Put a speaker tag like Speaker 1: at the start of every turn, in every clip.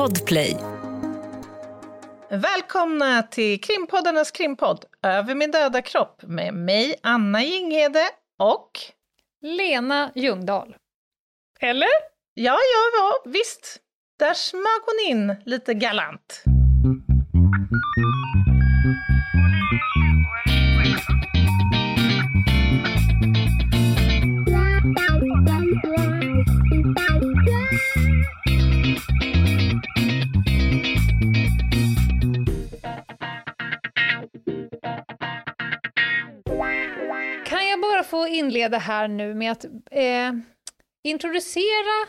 Speaker 1: Podplay.
Speaker 2: Välkomna till krimpoddarnas krimpadd Över min döda kropp med mig, Anna Jinghede och...
Speaker 3: Lena Ljungdahl. Eller?
Speaker 2: Ja, ja, ja, visst. Där smög hon in lite galant.
Speaker 3: Inleda här nu med att eh, introducera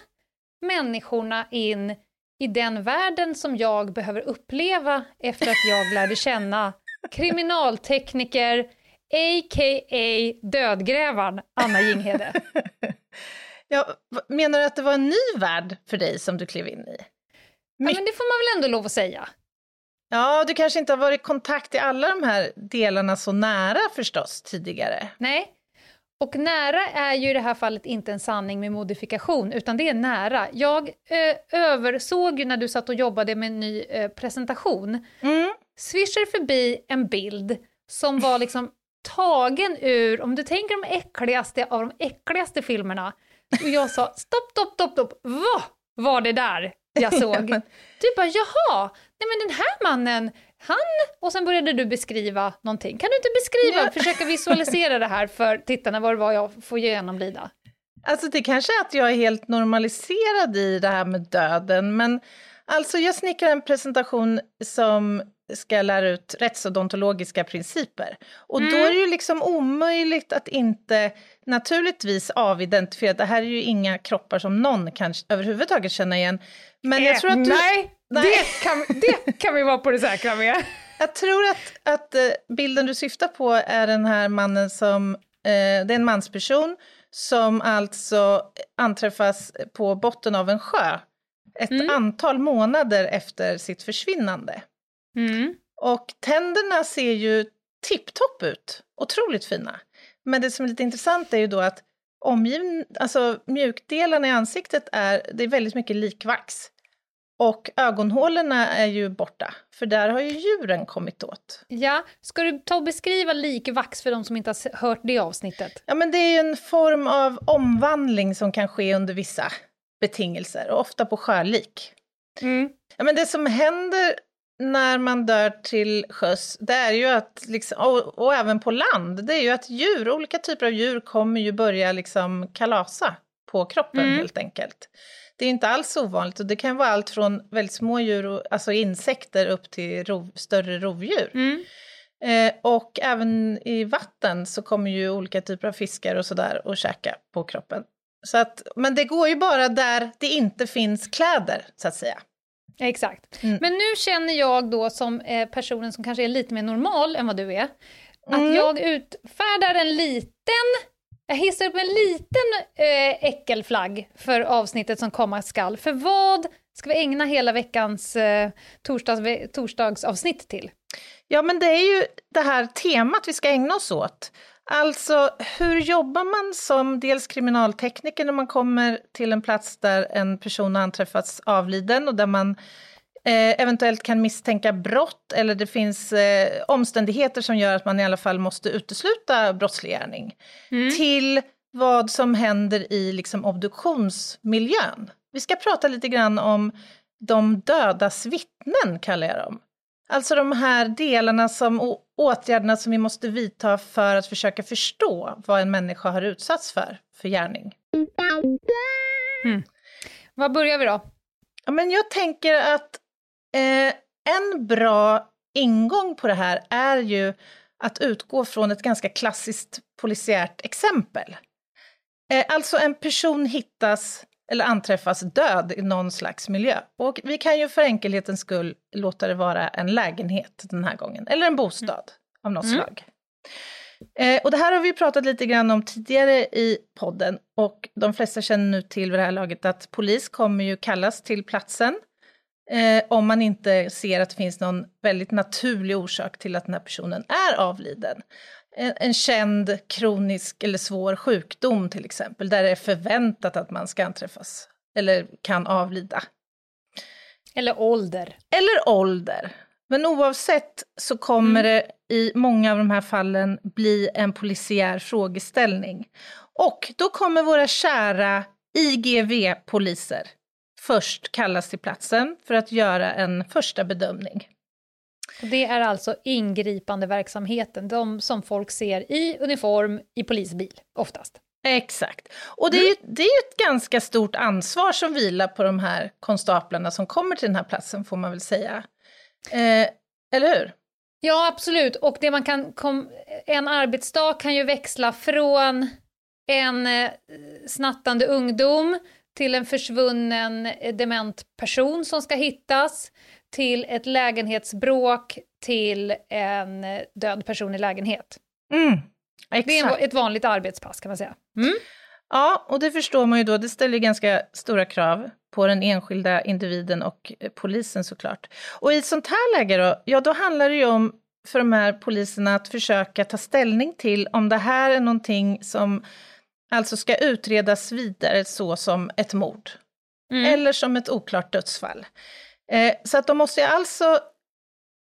Speaker 3: människorna in i den världen som jag behöver uppleva efter att jag lärde känna kriminaltekniker, a.k.a. dödgrävaren Anna Jinghede.
Speaker 2: Ja, menar du att det var en ny värld för dig som du klev in i?
Speaker 3: Ja, men det får man väl ändå lov att säga?
Speaker 2: Ja, du kanske inte har varit i kontakt i alla de här delarna så nära förstås tidigare.
Speaker 3: Nej. Och nära är ju i det här fallet inte en sanning med modifikation, utan det är nära. Jag eh, översåg ju när du satt och jobbade med en ny eh, presentation,
Speaker 2: Mm.
Speaker 3: swisher förbi en bild som var liksom tagen ur, om du tänker de äckligaste av de äckligaste filmerna, och jag sa stopp, stopp, stopp, stopp, vad var det där jag såg? Du bara jaha, nej men den här mannen, han, och sen började du beskriva någonting. Kan du inte beskriva,
Speaker 2: Ja.
Speaker 3: försöka visualisera det här för tittarna vad det var jag får genomlida?
Speaker 2: Alltså det kanske är att jag är helt normaliserad i det här med döden, men alltså jag snickrar en presentation som ska lära ut rättsodontologiska principer. Och då är det ju liksom omöjligt att inte naturligtvis avidentifiera, det här är ju inga kroppar som någon kan överhuvudtaget känna igen. Men jag tror att du...
Speaker 3: Nej,
Speaker 2: Nej.
Speaker 3: Det, kan, det kan vi vara på det säkra med.
Speaker 2: Jag tror att, att eh, bilden du syftar på är den här mannen som, eh, det är en mansperson som alltså anträffas på botten av en sjö ett
Speaker 3: Mm.
Speaker 2: antal månader efter sitt försvinnande.
Speaker 3: Mm.
Speaker 2: Och tänderna ser ju tipptopp ut, otroligt fina. Men det som är lite intressant är ju då att omgivn, alltså mjukdelarna i ansiktet är, det är väldigt mycket likvax. Och ögonhålorna är ju borta, för där har ju djuren kommit åt.
Speaker 3: Ja, ska du ta och beskriva likvax för de som inte har hört det avsnittet?
Speaker 2: Ja, men det är ju en form av omvandling som kan ske under vissa betingelser, och ofta på sjölik.
Speaker 3: Mm.
Speaker 2: Ja, men det som händer när man dör till sjöss, det är ju att, liksom, och, och även på land, det är ju att djur, olika typer av djur kommer ju börja liksom kalasa på kroppen
Speaker 3: Mm.
Speaker 2: helt enkelt. Det är inte alls ovanligt och det kan vara allt från väldigt små djur, och, alltså insekter, upp till rov, större rovdjur.
Speaker 3: Mm.
Speaker 2: Eh, och även i vatten så kommer ju olika typer av fiskar och sådär och käka på kroppen. Så att, men det går ju bara där det inte finns kläder, så att säga.
Speaker 3: Exakt.
Speaker 2: Mm.
Speaker 3: Men nu känner jag då som eh, personen som kanske är lite mer normal än vad du är,
Speaker 2: Mm.
Speaker 3: att jag utfärdar en liten, jag hissar upp en liten eh, äckelflagg för avsnittet som komma skall. För vad ska vi ägna hela veckans eh, torsdags, torsdagsavsnitt till?
Speaker 2: Ja, men det är ju det här temat vi ska ägna oss åt. Alltså, hur jobbar man som dels kriminaltekniker när man kommer till en plats där en person har anträffats avliden och där man eh, eventuellt kan misstänka brott eller det finns eh, omständigheter som gör att man i alla fall måste utesluta brottslig gärning. Till vad som händer i liksom, obduktionsmiljön. Vi ska prata lite grann om de dödas vittnen, kallar jag dem. Alltså de här delarna som, och åtgärderna som vi måste vidta för att försöka förstå vad en människa har utsatts för, för gärning.
Speaker 3: Var börjar vi då?
Speaker 2: Ja, men jag tänker att eh, en bra ingång på det här är ju att utgå från ett ganska klassiskt polisiärt exempel. Eh, alltså en person hittas eller anträffas död i någon slags miljö. Och vi kan ju för enkelhetens skull låta det vara en lägenhet den här gången, eller en bostad av något
Speaker 3: Mm.
Speaker 2: slag. Eh, och det här har vi pratat lite grann om tidigare i podden och de flesta känner nu till vid det här laget att polis kommer ju kallas till platsen eh, om man inte ser att det finns någon väldigt naturlig orsak till att den här personen är avliden. En, en känd kronisk eller svår sjukdom till exempel, där det är förväntat att man ska anträffas eller kan avlida.
Speaker 3: Eller ålder.
Speaker 2: Eller ålder. Men oavsett så kommer mm. det i många av de här fallen bli en polisiär frågeställning. Och då kommer våra kära IGV-poliser först kallas till platsen för att göra en första bedömning.
Speaker 3: Det är alltså ingripande verksamheten, de som folk ser i uniform i polisbil, oftast.
Speaker 2: Exakt. Och det är, ju, det är ett ganska stort ansvar som vilar på de här konstaplarna som kommer till den här platsen, får man väl säga. Eh, eller hur?
Speaker 3: Ja, absolut. Och det man kan kom, en arbetsdag kan ju växla från en eh, snattande ungdom till en försvunnen eh, dement person som ska hittas, till ett lägenhetsbråk, till en eh, död person i lägenhet.
Speaker 2: Mm,
Speaker 3: det är ett vanligt arbetspass kan man säga. Mm.
Speaker 2: Ja, och det förstår man ju då, det ställer ganska stora krav på den enskilda individen och eh, polisen såklart. Och i ett sånt här läge då, ja då handlar det ju om för de här poliserna att försöka ta ställning till om det här är någonting som alltså ska utredas vidare så som ett mord. Mm. Eller som ett oklart dödsfall. Eh, så att de måste alltså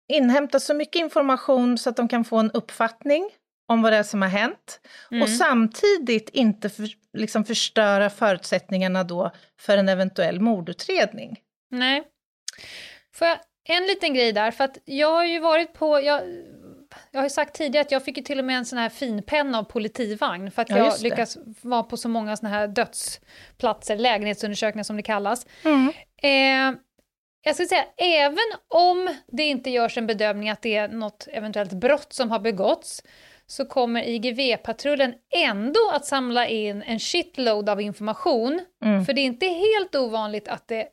Speaker 2: inhämta så mycket information så att de kan få en uppfattning om vad det är som har hänt. Mm. Och samtidigt inte för, liksom förstöra förutsättningarna då för en eventuell mordutredning.
Speaker 3: Nej. Får jag, en liten grej där, för att jag har ju varit på, jag, jag har ju sagt tidigare att jag fick ju till och med en sån här finpenna av politivagn för att ja, jag lyckas vara på så många såna här dödsplatser, lägenhetsundersökningar som det kallas.
Speaker 2: Mm.
Speaker 3: Eh, jag ska säga, även om det inte görs en bedömning att det är något eventuellt brott som har begåtts, så kommer IGV-patrullen ändå att samla in en shitload av information. Mm. För det är inte helt ovanligt att det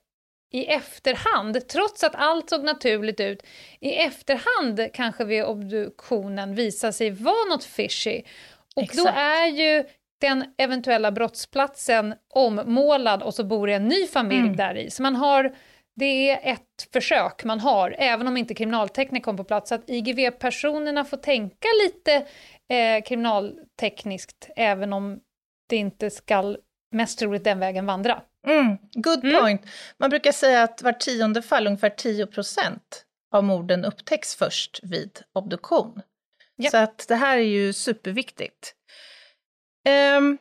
Speaker 3: i efterhand, trots att allt såg naturligt ut, i efterhand kanske vid obduktionen visar sig vara något fishy. Och Exakt. då är ju den eventuella brottsplatsen ommålad och så bor det en ny familj mm. där i. Så man har, det är ett försök man har, även om inte kriminalteknik kom på plats, så att IGV-personerna får tänka lite eh, kriminaltekniskt, även om det inte ska mest troligt den vägen vandra.
Speaker 2: Mm, good mm. point. Mm. Man brukar säga att var tionde fall, ungefär 10 procent av morden upptäcks först vid obduktion. Yep. Så att det här är ju superviktigt. Um,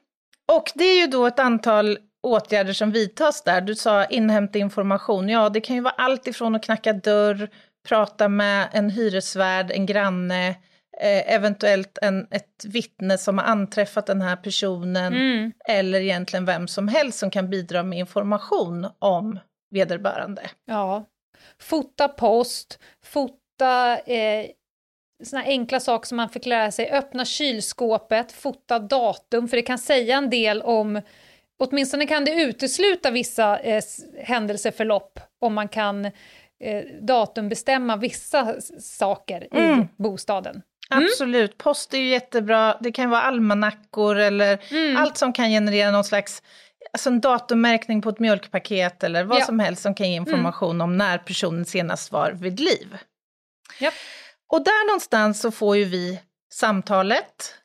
Speaker 2: och det är ju då ett antal åtgärder som vidtas där. Du sa inhämta information. Ja, det kan ju vara allt ifrån att knacka dörr, prata med en hyresvärd, en granne, eh, eventuellt en, ett vittne som har anträffat den här personen, mm. eller egentligen vem som helst som kan bidra med information om vederbörande.
Speaker 3: Ja. Fota post, fota eh, såna enkla saker som man fick lära sig, öppna kylskåpet, fota datum, för det kan säga en del om Åtminstone kan det utesluta vissa eh, händelseförlopp om man kan eh, datumbestämma vissa saker mm. i bostaden.
Speaker 2: Mm. Absolut, post är ju jättebra. Det kan vara almanackor eller mm. allt som kan generera någon slags alltså en datummärkning på ett mjölkpaket eller vad ja. som helst som kan ge mm. information mm. om när personen senast var vid liv.
Speaker 3: Ja.
Speaker 2: Och där någonstans så får ju vi samtalet.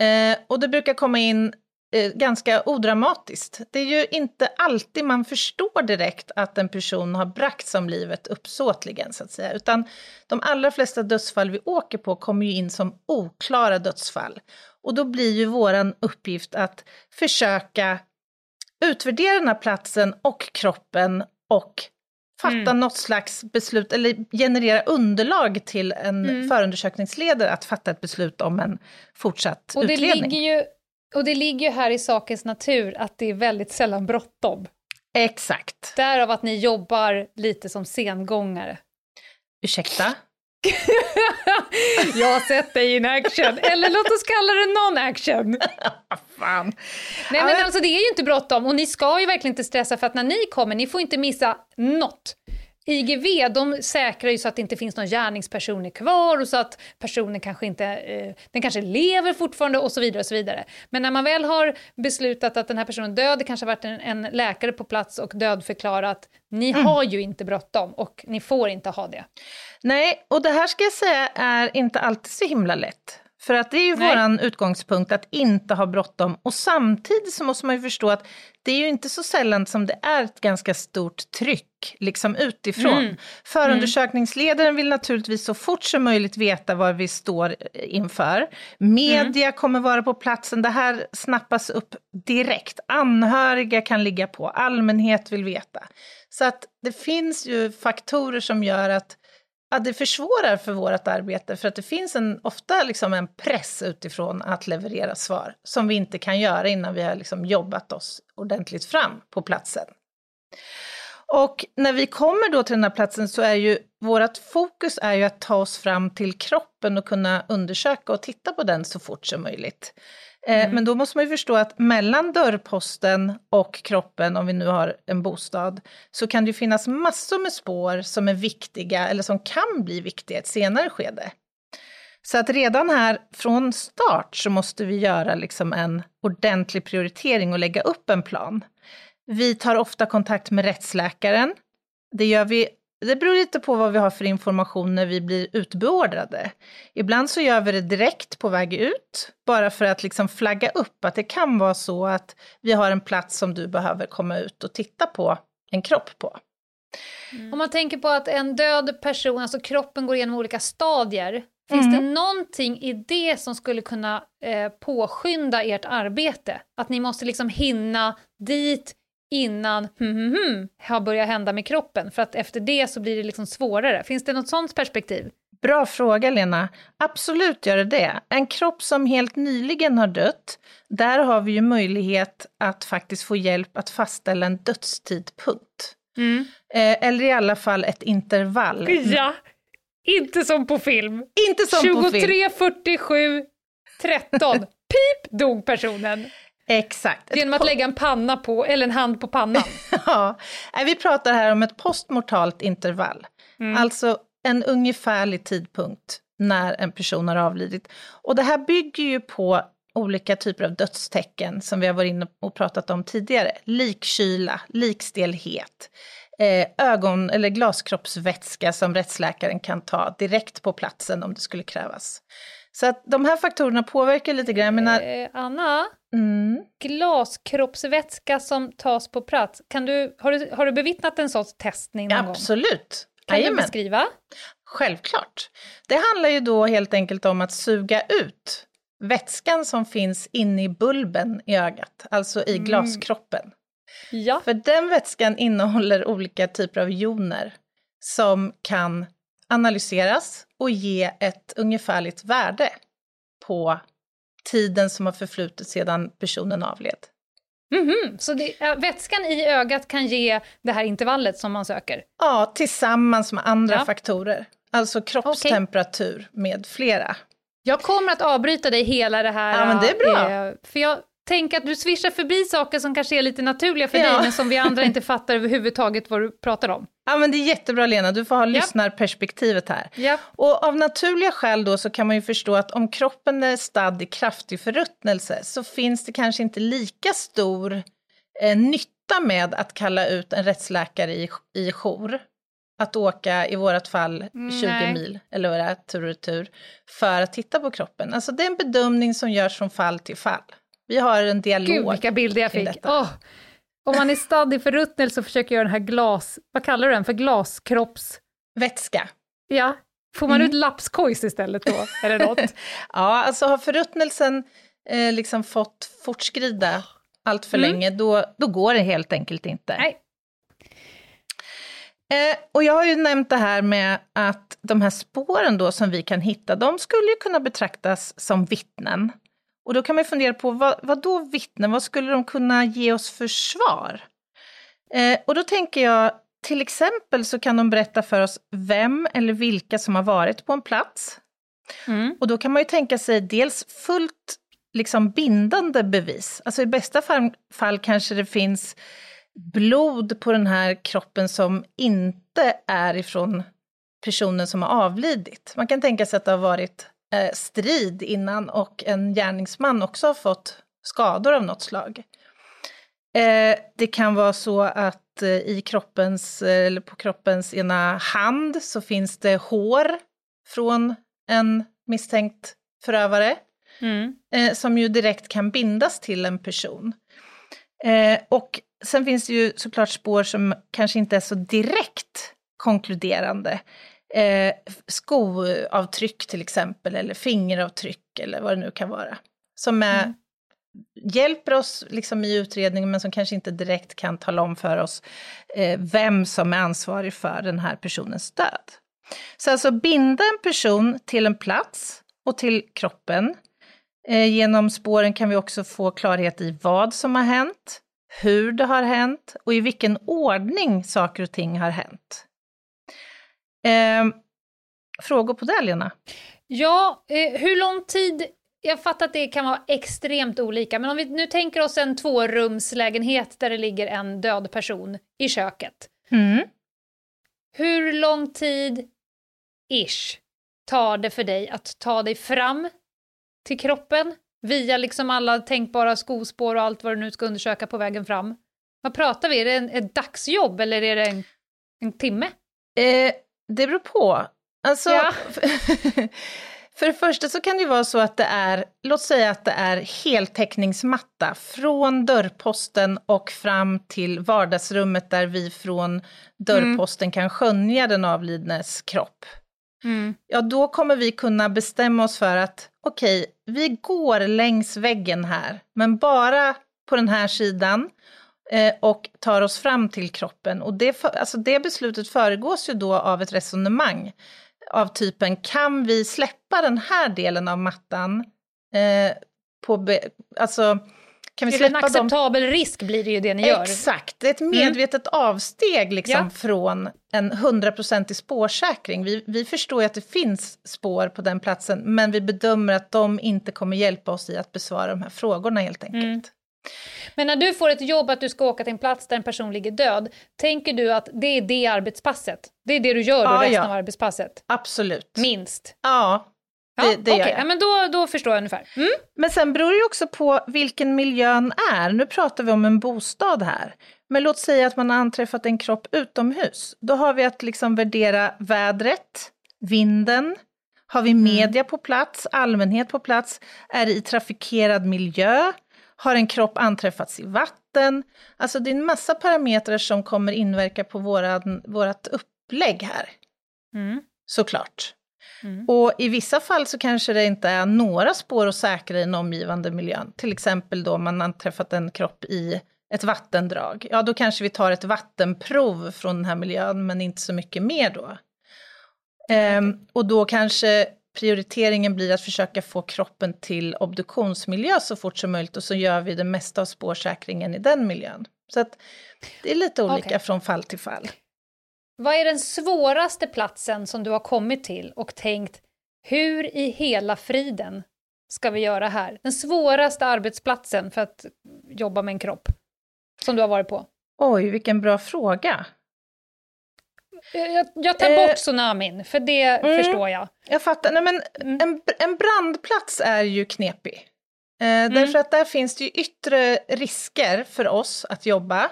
Speaker 2: Eh, och det brukar komma in eh, ganska odramatiskt. Det är ju inte alltid man förstår direkt att en person har bragts om livet uppsåtligen, så att säga. Utan de allra flesta dödsfall vi åker på kommer ju in som oklara dödsfall. Och då blir ju vår uppgift att försöka utvärdera den här platsen och kroppen och fatta mm. något slags beslut, eller generera underlag till en mm. förundersökningsledare att fatta ett beslut om en fortsatt
Speaker 3: och
Speaker 2: utredning.
Speaker 3: Det ligger ju och det ligger ju här i sakens natur att det är väldigt sällan bråttom.
Speaker 2: Exakt.
Speaker 3: Därav att ni jobbar lite som sengångare.
Speaker 2: Ursäkta?
Speaker 3: jag har sett dig in action, eller låt oss kalla det non-action.
Speaker 2: Fan.
Speaker 3: Nej men alltså det är ju inte bråttom och ni ska ju verkligen inte stressa för att när ni kommer, ni får inte missa något. IGV de säkrar ju så att det inte finns någon gärningsperson kvar och så att personen kanske inte, eh, den kanske lever fortfarande och så vidare. och så vidare. Men när man väl har beslutat att den här personen är död, det kanske har varit en, en läkare på plats och dödförklarat, ni mm. har ju inte bråttom och ni får inte ha det.
Speaker 2: Nej, och det här ska jag säga är inte alltid så himla lätt. För att det är ju Nej. våran utgångspunkt att inte ha bråttom. Och samtidigt så måste man ju förstå att det är ju inte så sällan som det är ett ganska stort tryck liksom utifrån. Mm. Förundersökningsledaren vill naturligtvis så fort som möjligt veta vad vi står inför. Media mm. kommer vara på platsen, det här snappas upp direkt. Anhöriga kan ligga på, allmänhet vill veta. Så att det finns ju faktorer som gör att Ja, det försvårar för vårt arbete för att det finns en, ofta liksom en press utifrån att leverera svar som vi inte kan göra innan vi har liksom jobbat oss ordentligt fram på platsen. Och när vi kommer då till den här platsen så är ju vårt fokus är ju att ta oss fram till kroppen och kunna undersöka och titta på den så fort som möjligt. Eh, mm. Men då måste man ju förstå att mellan dörrposten och kroppen, om vi nu har en bostad, så kan det finnas massor med spår som är viktiga eller som kan bli viktiga i ett senare skede. Så att redan här från start så måste vi göra liksom en ordentlig prioritering och lägga upp en plan. Vi tar ofta kontakt med rättsläkaren. Det gör vi det beror lite på vad vi har för information när vi blir utbeordrade. Ibland så gör vi det direkt på väg ut, bara för att liksom flagga upp att det kan vara så att vi har en plats som du behöver komma ut och titta på en kropp på.
Speaker 3: Mm. Om man tänker på att en död person, alltså kroppen går igenom olika stadier, Finns mm. det någonting i det som skulle kunna eh, påskynda ert arbete? Att ni måste liksom hinna dit innan hmm, hmm, hmm, har börjat hända med kroppen? För att efter det så blir det liksom svårare. Finns det något sånt perspektiv?
Speaker 2: Bra fråga Lena. Absolut gör det det. En kropp som helt nyligen har dött, där har vi ju möjlighet att faktiskt få hjälp att fastställa en dödstidpunkt. Mm. Eh, eller i alla fall ett intervall.
Speaker 3: Ja, inte som på film.
Speaker 2: Inte som
Speaker 3: 23,
Speaker 2: på film.
Speaker 3: 23, 47, 13. Pip dog personen.
Speaker 2: Exakt.
Speaker 3: Genom att lägga en panna på, eller en hand på pannan.
Speaker 2: ja, vi pratar här om ett postmortalt intervall. Mm. Alltså en ungefärlig tidpunkt när en person har avlidit. Och det här bygger ju på olika typer av dödstecken som vi har varit inne och pratat om tidigare. Likkyla, likstelhet, eh, ögon eller glaskroppsvätska som rättsläkaren kan ta direkt på platsen om det skulle krävas. Så att de här faktorerna påverkar lite grann.
Speaker 3: Eh, Anna, mm. glaskroppsvätska som tas på plats, kan du, har, du, har du bevittnat en sorts testning någon
Speaker 2: Absolut. gång?
Speaker 3: Kan Jajamän. du beskriva?
Speaker 2: Självklart. Det handlar ju då helt enkelt om att suga ut vätskan som finns inne i bulben i ögat, alltså i mm. glaskroppen. Ja. För den vätskan innehåller olika typer av joner som kan analyseras och ge ett ungefärligt värde på tiden som har förflutit sedan personen avled.
Speaker 3: Mm -hmm. Så det, vätskan i ögat kan ge det här intervallet som man söker?
Speaker 2: Ja, tillsammans med andra ja. faktorer. Alltså kroppstemperatur okay. med flera.
Speaker 3: Jag kommer att avbryta dig hela det här.
Speaker 2: Ja, men det är bra.
Speaker 3: Eh, för jag tänker att du svischar förbi saker som kanske är lite naturliga för ja. dig, men som vi andra inte fattar överhuvudtaget vad du pratar om.
Speaker 2: Ja, men det är jättebra Lena, du får ha ja. lyssnarperspektivet här. Ja. Och av naturliga skäl då så kan man ju förstå att om kroppen är stadd i kraftig förruttnelse så finns det kanske inte lika stor eh, nytta med att kalla ut en rättsläkare i, i jour. Att åka, i vårt fall, 20 Nej. mil, eller vad det är, tur och retur, för att titta på kroppen. Alltså det är en bedömning som görs från fall till fall. Vi har en dialog.
Speaker 3: Gud, vilka bilder jag fick. Oh, om man är stadd i förruttnelse och försöker göra den här glas... Vad kallar du den för? Glaskropps...
Speaker 2: Vätska.
Speaker 3: Ja. Får man mm. ut lapskojs istället då? Det något?
Speaker 2: ja, alltså har förruttnelsen eh, liksom fått fortskrida allt för mm. länge, då, då går det helt enkelt inte.
Speaker 3: Nej.
Speaker 2: Eh, och jag har ju nämnt det här med att de här spåren då som vi kan hitta, de skulle ju kunna betraktas som vittnen. Och då kan man fundera på vad, vad då vittnen, vad skulle de kunna ge oss för svar? Eh, och då tänker jag, till exempel så kan de berätta för oss vem eller vilka som har varit på en plats. Mm. Och då kan man ju tänka sig dels fullt liksom bindande bevis. Alltså i bästa fall, fall kanske det finns blod på den här kroppen som inte är ifrån personen som har avlidit. Man kan tänka sig att det har varit eh, strid innan och en gärningsman också har fått skador av något slag. Eh, det kan vara så att eh, i kroppens, eller på kroppens ena hand så finns det hår från en misstänkt förövare,
Speaker 3: Mm.
Speaker 2: som ju direkt kan bindas till en person. Och sen finns det ju såklart spår som kanske inte är så direkt konkluderande. Eh, skoavtryck till exempel, eller fingeravtryck eller vad det nu kan vara. Som är,
Speaker 3: Mm.
Speaker 2: hjälper oss liksom i utredningen men som kanske inte direkt kan tala om för oss eh, vem som är ansvarig för den här personens död. Så alltså binda en person till en plats och till kroppen. Eh, genom spåren kan vi också få klarhet i vad som har hänt, hur det har hänt och i vilken ordning saker och ting har hänt. Eh, frågor på det, Lena?
Speaker 3: Ja, eh, hur lång tid... Jag fattar att det kan vara extremt olika, men om vi nu tänker oss en tvårumslägenhet där det ligger en död person i köket.
Speaker 2: Mm.
Speaker 3: Hur lång tid, ish, tar det för dig att ta dig fram till kroppen via liksom alla tänkbara skospår och allt vad du nu ska undersöka på vägen fram? Vad pratar vi? Är det en, ett dagsjobb eller är det en, en timme?
Speaker 2: Eh, det beror på. Alltså,
Speaker 3: Ja.
Speaker 2: för det första så kan det ju vara så att det är, låt säga att det är heltäckningsmatta från dörrposten och fram till vardagsrummet där vi från dörrposten kan skönja den avlidnes kropp. Ja, då kommer vi kunna bestämma oss för att okej, vi går längs väggen här, men bara på den här sidan och tar oss fram till kroppen. Och det, alltså det beslutet föregås ju då av ett resonemang av typen, kan vi släppa den här delen av mattan? Eh, på be, alltså, kan vi
Speaker 3: Till en
Speaker 2: släppa dem?
Speaker 3: acceptabel risk blir det ju det ni gör.
Speaker 2: Exakt, det är ett medvetet avsteg liksom
Speaker 3: Ja.
Speaker 2: från en hundraprocentig spårsäkring. Vi, vi förstår ju att det finns spår på den platsen, men vi bedömer att de inte kommer hjälpa oss i att besvara de här frågorna helt enkelt.
Speaker 3: Mm. Men när du får ett jobb att du ska åka till en plats där en person ligger död, tänker du att det är det arbetspasset? Det är det du gör då
Speaker 2: Ja,
Speaker 3: resten
Speaker 2: ja.
Speaker 3: av arbetspasset?
Speaker 2: Absolut.
Speaker 3: Minst?
Speaker 2: Ja,
Speaker 3: Ja,
Speaker 2: det, det gör
Speaker 3: okej.
Speaker 2: jag.
Speaker 3: Ja, men då, då förstår jag ungefär. Mm.
Speaker 2: Men sen beror det ju också på vilken miljön är. Nu pratar vi om en bostad här. Men låt säga att man har anträffat en kropp utomhus. Då har vi att liksom värdera vädret, vinden, har vi media på plats, allmänhet på plats, är det i trafikerad miljö, har en kropp anträffats i vatten? Alltså det är en massa parametrar som kommer inverka på våran, vårat upplägg här,
Speaker 3: Mm.
Speaker 2: såklart.
Speaker 3: Mm.
Speaker 2: Och i vissa fall så kanske det inte är några spår att säkra i den omgivande miljön. Till exempel då man har träffat en kropp i ett vattendrag. Ja, då kanske vi tar ett vattenprov från den här miljön, men inte så mycket mer då. Ehm, och då kanske prioriteringen blir att försöka få kroppen till obduktionsmiljö så fort som möjligt och så gör vi det mesta av spårsäkringen i den miljön. Så att det är lite olika
Speaker 3: Okej.
Speaker 2: från fall till fall.
Speaker 3: Vad är den svåraste platsen som du har kommit till och tänkt, hur i hela friden ska vi göra här? Den svåraste arbetsplatsen för att jobba med en kropp som du har varit på?
Speaker 2: Oj, vilken bra fråga.
Speaker 3: Eh, Jag, jag tar
Speaker 2: Eh,
Speaker 3: bort tsunamin, för det
Speaker 2: mm.
Speaker 3: förstår jag.
Speaker 2: Jag fattar. Nej, men
Speaker 3: Mm.
Speaker 2: en, en brandplats är ju knepig. Eh, Därför att där finns det ju yttre risker för oss att jobba.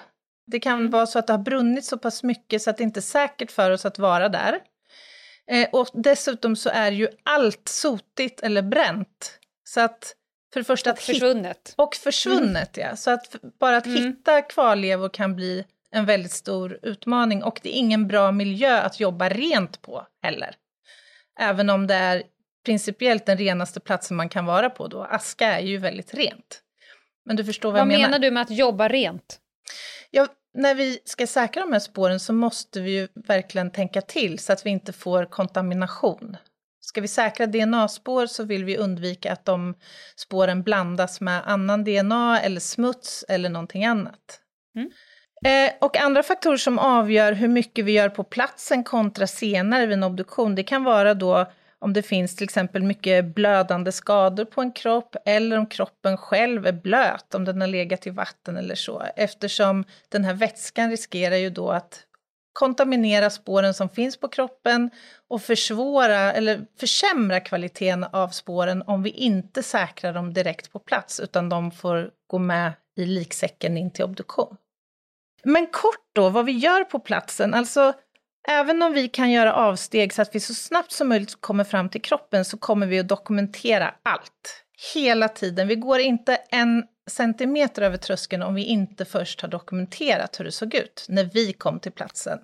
Speaker 2: Det kan
Speaker 3: Mm.
Speaker 2: vara så att det har brunnit så pass mycket så att det inte är säkert för oss att vara där. Eh, och dessutom så är ju allt sotigt eller bränt. Så att för det första att hitta
Speaker 3: Försvunnet.
Speaker 2: och försvunnet, ja. Så att bara att
Speaker 3: Mm.
Speaker 2: hitta kvarlevor kan bli en väldigt stor utmaning. Och det är ingen bra miljö att jobba rent på heller. Även om det är principiellt den renaste platsen man kan vara på då. Aska är ju väldigt rent. Men du förstår vad,
Speaker 3: Vad
Speaker 2: jag menar.
Speaker 3: menar du med att jobba rent?
Speaker 2: Ja, när vi ska säkra de här spåren så måste vi ju verkligen tänka till så att vi inte får kontamination. Ska vi säkra DNA-spår så vill vi undvika att de spåren blandas med annan DNA eller smuts eller någonting annat.
Speaker 3: Mm.
Speaker 2: Eh, och andra faktorer som avgör hur mycket vi gör på platsen kontra senare vid en obduktion, det kan vara då om det finns till exempel mycket blödande skador på en kropp eller om kroppen själv är blöt, om den har legat i vatten eller så. Eftersom den här vätskan riskerar ju då att kontaminera spåren som finns på kroppen och försvåra eller försämra kvaliteten av spåren om vi inte säkrar dem direkt på plats utan de får gå med i liksäcken in till obduktion. Men kort då, vad vi gör på platsen, alltså Även om vi kan göra avsteg så att vi så snabbt som möjligt kommer fram till kroppen så kommer vi att dokumentera allt. Hela tiden. Vi går inte en centimeter över tröskeln om vi inte först har dokumenterat hur det såg ut när vi kom till platsen.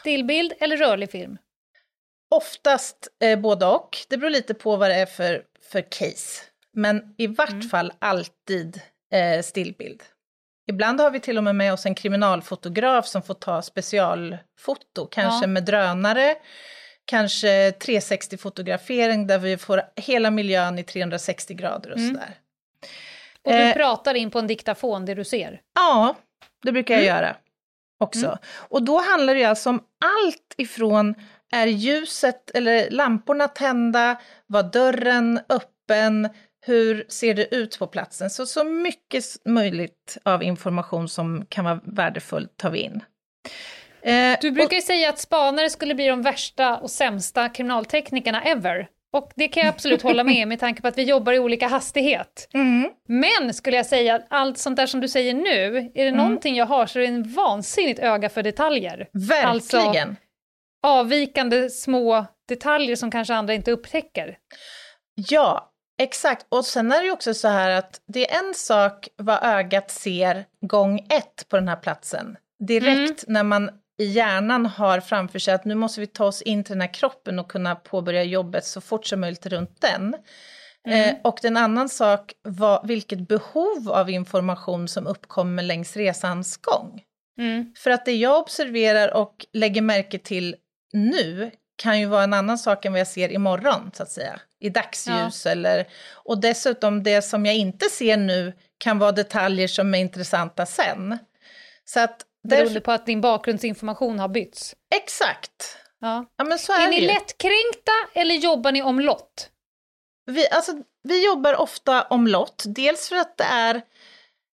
Speaker 3: Stillbild eller rörlig film?
Speaker 2: Oftast eh, både och. Det beror lite på vad det är för, för case. Men i vart mm. fall alltid eh, stillbild. Ibland har vi till och med med oss en kriminalfotograf som får ta specialfoto, kanske ja. med drönare, kanske 360-fotografering där vi får hela miljön i 360 grader och mm. sådär.
Speaker 3: Och du eh, pratar in på en diktafon det du ser?
Speaker 2: Ja, det brukar jag mm. göra också. Mm. Och då handlar det alltså om allt ifrån är ljuset eller lamporna tända, var dörren öppen, hur ser det ut på platsen? Så, så mycket möjligt av information som kan vara värdefullt tar vi in.
Speaker 3: Eh, du brukar ju säga att spanare skulle bli de värsta och sämsta kriminalteknikerna ever. Och det kan jag absolut hålla med med tanke på att vi jobbar i olika hastighet. Mm. Men skulle jag säga, allt sånt där som du säger nu, är det mm. någonting jag har så är det en vansinnigt öga för detaljer.
Speaker 2: Verkligen. Alltså,
Speaker 3: avvikande små detaljer som kanske andra inte upptäcker.
Speaker 2: Ja, Exakt, och sen är det ju också så här att det är en sak vad ögat ser gång ett på den här platsen. Direkt mm. när man i hjärnan har framför sig att nu måste vi ta oss in till den här kroppen och kunna påbörja jobbet så fort som möjligt runt den. Mm. Eh, och en annan sak var vilket behov av information som uppkommer längs resans gång. Mm. För att det jag observerar och lägger märke till nu kan ju vara en annan sak än vad jag ser imorgon, så att säga. I dagsljus ja. eller... Och dessutom det som jag inte ser nu kan vara detaljer som är intressanta sen. Så att...
Speaker 3: Beroende på att din bakgrundsinformation har bytts?
Speaker 2: Exakt.
Speaker 3: Ja. ja men så är, är ni lättkränkta eller jobbar ni omlott?
Speaker 2: Vi, alltså, vi jobbar ofta omlott, dels för att det är...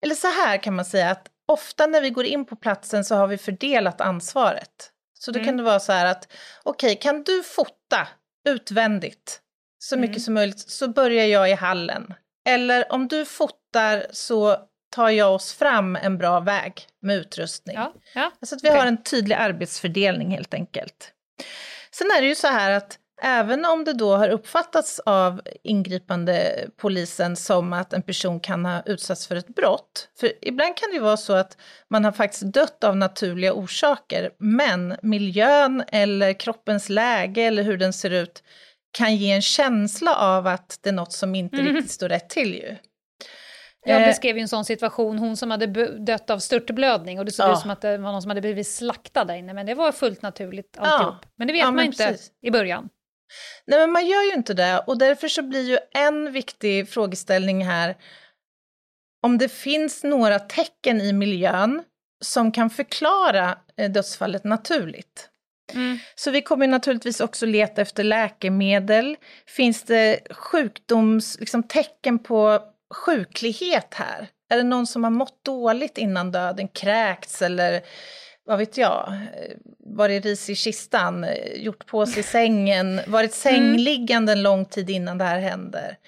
Speaker 2: Eller så här kan man säga, att ofta när vi går in på platsen så har vi fördelat ansvaret. Så då mm. kan det vara så här att, okej, okay, kan du fota utvändigt så mycket mm. som möjligt så börjar jag i hallen. Eller om du fotar så tar jag oss fram en bra väg med utrustning. Ja, ja. Alltså att vi okay. har en tydlig arbetsfördelning helt enkelt. Sen är det ju så här att Även om det då har uppfattats av ingripande polisen som att en person kan ha utsatts för ett brott. För ibland kan det vara så att man har faktiskt dött av naturliga orsaker, men miljön eller kroppens läge eller hur den ser ut kan ge en känsla av att det är något som inte mm. riktigt står rätt till ju.
Speaker 3: Jag eh. beskrev ju en sån situation, hon som hade dött av störtblödning och det såg ja. ut som att det var någon som hade blivit slaktad där inne, men det var fullt naturligt alltihop. Ja. Men det vet ja, man inte precis. i början.
Speaker 2: Nej, men man gör ju inte det och därför så blir ju en viktig frågeställning här om det finns några tecken i miljön som kan förklara eh, dödsfallet naturligt. Mm. Så vi kommer naturligtvis också leta efter läkemedel. Finns det sjukdoms, liksom tecken på sjuklighet här? Är det någon som har mått dåligt innan döden, kräkts eller vad vet jag, varit ris i kistan, gjort på sig sängen, varit sängliggande en lång tid innan det här händer.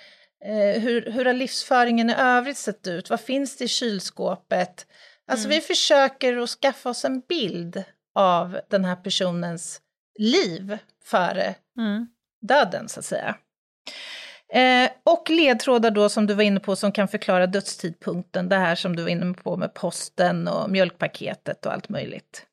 Speaker 2: Eh, hur, hur har livsföringen i övrigt sett ut? Vad finns det i kylskåpet? Alltså mm. vi försöker att skaffa oss en bild av den här personens liv före mm. döden, så att säga. Eh, och ledtrådar då som du var inne på som kan förklara dödstidpunkten, det här som du var inne på med posten och mjölkpaketet och allt möjligt.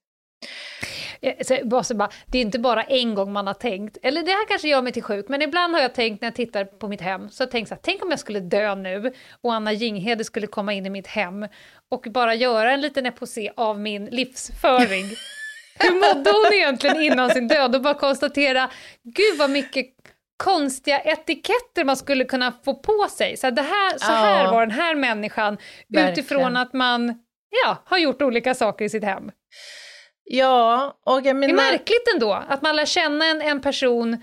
Speaker 3: Det är inte bara en gång man har tänkt, eller det här kanske gör mig till sjuk, men ibland har jag tänkt när jag tittar på mitt hem, så jag tänkt så här, tänk om jag skulle dö nu och Anna Jinghede skulle komma in i mitt hem och bara göra en liten eposé av min livsföring. Hur mådde hon egentligen innan sin död? Och bara konstatera, gud vad mycket konstiga etiketter man skulle kunna få på sig. Så, det här, så här ja, var den här människan verkligen. utifrån att man ja, har gjort olika saker i sitt hem.
Speaker 2: Ja, och jag menar...
Speaker 3: Det är märkligt ändå att man lär känna en, en person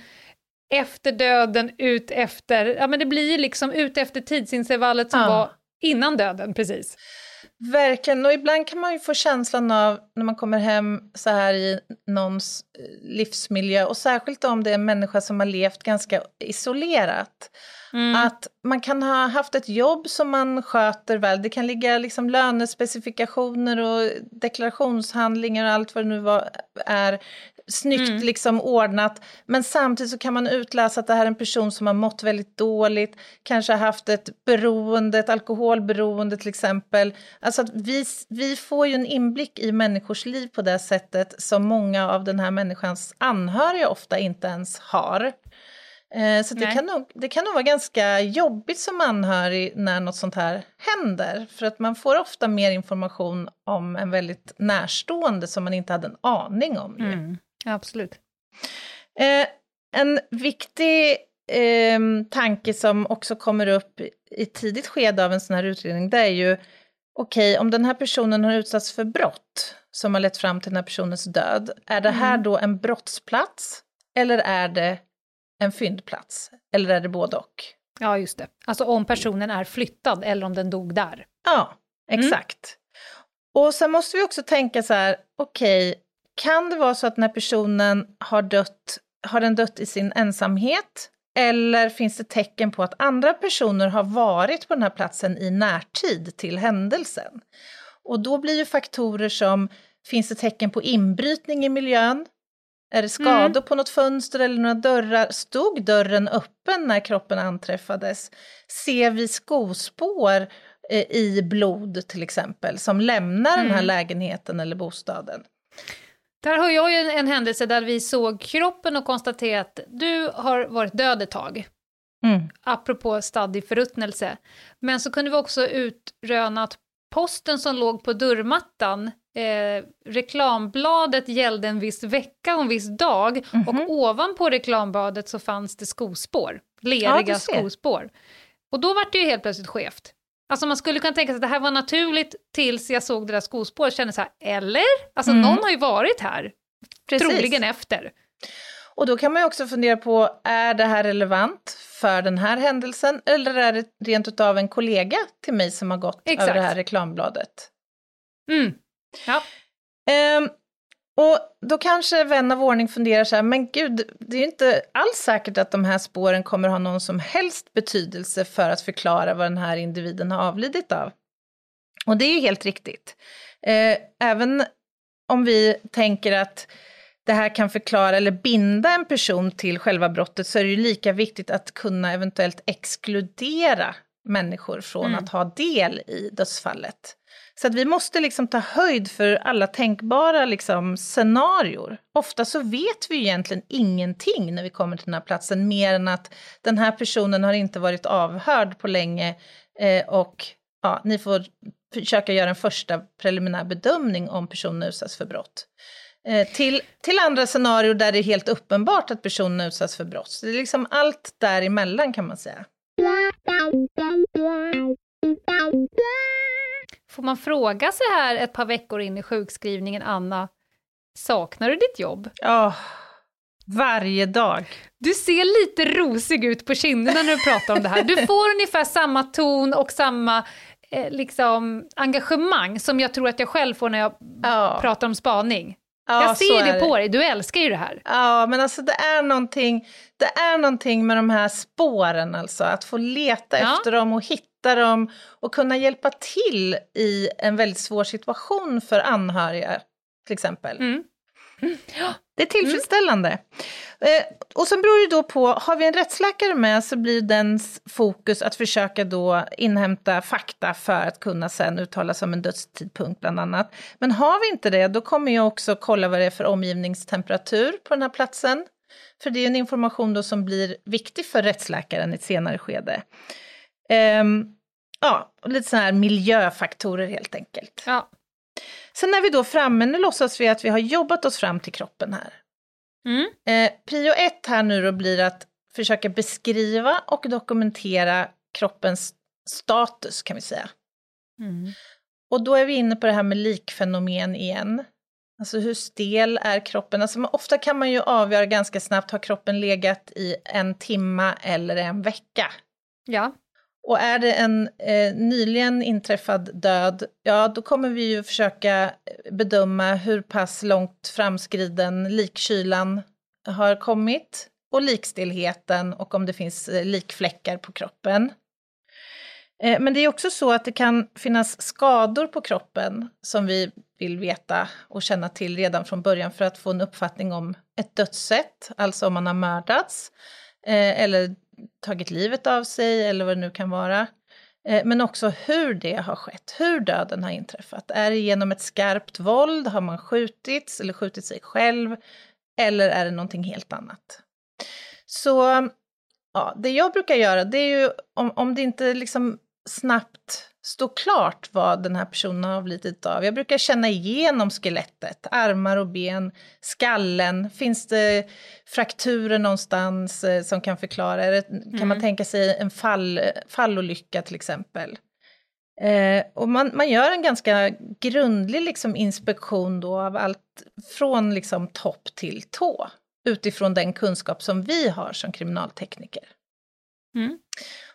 Speaker 3: efter döden, ut efter, ja men det blir liksom ut efter tidsintervallet som ja. var innan döden precis.
Speaker 2: Verkligen, och ibland kan man ju få känslan av när man kommer hem så här i någons eh, livsmiljö, och särskilt om det är en människa som har levt ganska isolerat, mm. att man kan ha haft ett jobb som man sköter väl, det kan ligga liksom lönespecifikationer och deklarationshandlingar och allt vad det nu var, är snyggt mm. liksom ordnat. Men samtidigt så kan man utläsa att det här är en person som har mått väldigt dåligt, kanske har haft ett beroende, ett alkoholberoende till exempel. Alltså att vi, vi får ju en inblick i människors liv på det sättet som många av den här människans anhöriga ofta inte ens har. Eh, så det kan, nog, det kan nog vara ganska jobbigt som anhörig när något sånt här händer. För att man får ofta mer information om en väldigt närstående som man inte hade en aning om. Mm.
Speaker 3: Absolut.
Speaker 2: Eh, en viktig eh, tanke som också kommer upp i tidigt skede av en sån här utredning, det är ju okej, okay, om den här personen har utsatts för brott som har lett fram till den här personens död, är det här mm. då en brottsplats eller är det en fyndplats? Eller är det både och?
Speaker 3: Ja, just det. Alltså om personen är flyttad eller om den dog där.
Speaker 2: Ja, mm. exakt. Mm. Och sen måste vi också tänka så här, okej, okay, kan det vara så att när personen har dött, har den dött i sin ensamhet? Eller finns det tecken på att andra personer har varit på den här platsen i närtid till händelsen? Och då blir ju faktorer som, finns det tecken på inbrytning i miljön? Är det skador mm. på något fönster eller några dörrar? Stod dörren öppen när kroppen anträffades? Ser vi skospår eh, i blod till exempel som lämnar mm. den här mm. lägenheten eller bostaden?
Speaker 3: Där har jag ju en, en händelse där vi såg kroppen och konstaterade att du har varit död ett tag. Mm. Apropå stadd i förruttnelse. Men så kunde vi också utröna att posten som låg på dörrmattan, eh, reklambladet gällde en viss vecka och en viss dag mm -hmm. och mhm. ovanpå reklambladet så fanns det skospår, leriga ja, skospår. Och då var det ju helt plötsligt skevt. Alltså man skulle kunna tänka sig att det här var naturligt tills jag såg det där skospåret och kände så här, eller? Alltså mm. någon har ju varit här, Precis. troligen efter.
Speaker 2: Och då kan man ju också fundera på, är det här relevant för den här händelsen eller är det rent utav en kollega till mig som har gått Exakt. över det här reklambladet?
Speaker 3: Mm. Ja.
Speaker 2: Um, och då kanske vän av ordning funderar så här, men gud, det är ju inte alls säkert att de här spåren kommer ha någon som helst betydelse för att förklara vad den här individen har avlidit av. Och det är ju helt riktigt. Eh, även om vi tänker att det här kan förklara eller binda en person till själva brottet så är det ju lika viktigt att kunna eventuellt exkludera människor från mm. att ha del i dödsfallet. Så att vi måste liksom ta höjd för alla tänkbara liksom scenarior. Ofta så vet vi egentligen ingenting när vi kommer till den här platsen, mer än att den här personen har inte varit avhörd på länge eh, och ja, ni får försöka göra en första preliminär bedömning om personen utsatts för brott. Eh, till, till andra scenarier där det är helt uppenbart att personen utsatts för brott. Så det är liksom allt däremellan kan man säga.
Speaker 3: Får man fråga så här ett par veckor in i sjukskrivningen, Anna, saknar du ditt jobb?
Speaker 2: Ja, oh, varje dag.
Speaker 3: Du ser lite rosig ut på kinderna när du pratar om det här. Du får ungefär samma ton och samma eh, liksom, engagemang som jag tror att jag själv får när jag oh. pratar om spaning. Ja, jag ser det på dig, du älskar ju det här.
Speaker 2: Ja, men alltså det är någonting, det är någonting med de här spåren alltså, att få leta ja. efter dem och hitta dem och kunna hjälpa till i en väldigt svår situation för anhöriga, till exempel. Mm. Det är tillfredsställande. Mm. Eh, och sen beror det då på, har vi en rättsläkare med så blir dens fokus att försöka då inhämta fakta för att kunna sen uttala sig om en dödstidpunkt bland annat. Men har vi inte det, då kommer jag också kolla vad det är för omgivningstemperatur på den här platsen. För det är en information då som blir viktig för rättsläkaren i ett senare skede. Eh, ja, lite sådana här miljöfaktorer helt enkelt.
Speaker 3: Ja.
Speaker 2: Sen är vi då framme, nu låtsas vi att vi har jobbat oss fram till kroppen här.
Speaker 3: Mm.
Speaker 2: Eh, prio ett här nu då blir att försöka beskriva och dokumentera kroppens status kan vi säga.
Speaker 3: Mm.
Speaker 2: Och då är vi inne på det här med likfenomen igen. Alltså hur stel är kroppen? Alltså, ofta kan man ju avgöra ganska snabbt, har kroppen legat i en timma eller en vecka?
Speaker 3: Ja.
Speaker 2: Och är det en eh, nyligen inträffad död, ja då kommer vi ju försöka eh, bedöma hur pass långt framskriden likkylan har kommit och likstillheten och om det finns eh, likfläckar på kroppen. Eh, men det är också så att det kan finnas skador på kroppen som vi vill veta och känna till redan från början för att få en uppfattning om ett dödssätt, alltså om man har mördats eh, eller tagit livet av sig eller vad det nu kan vara. Eh, men också hur det har skett, hur döden har inträffat. Är det genom ett skarpt våld, har man skjutits eller skjutit sig själv? Eller är det någonting helt annat? Så ja, det jag brukar göra, det är ju om, om det inte liksom snabbt står klart vad den här personen har avlidit av. Jag brukar känna igenom skelettet, armar och ben, skallen. Finns det frakturer någonstans eh, som kan förklara? Det, kan mm. man tänka sig en fall, fallolycka till exempel? Eh, och man, man gör en ganska grundlig liksom, inspektion då av allt från liksom, topp till tå utifrån den kunskap som vi har som kriminaltekniker. Mm.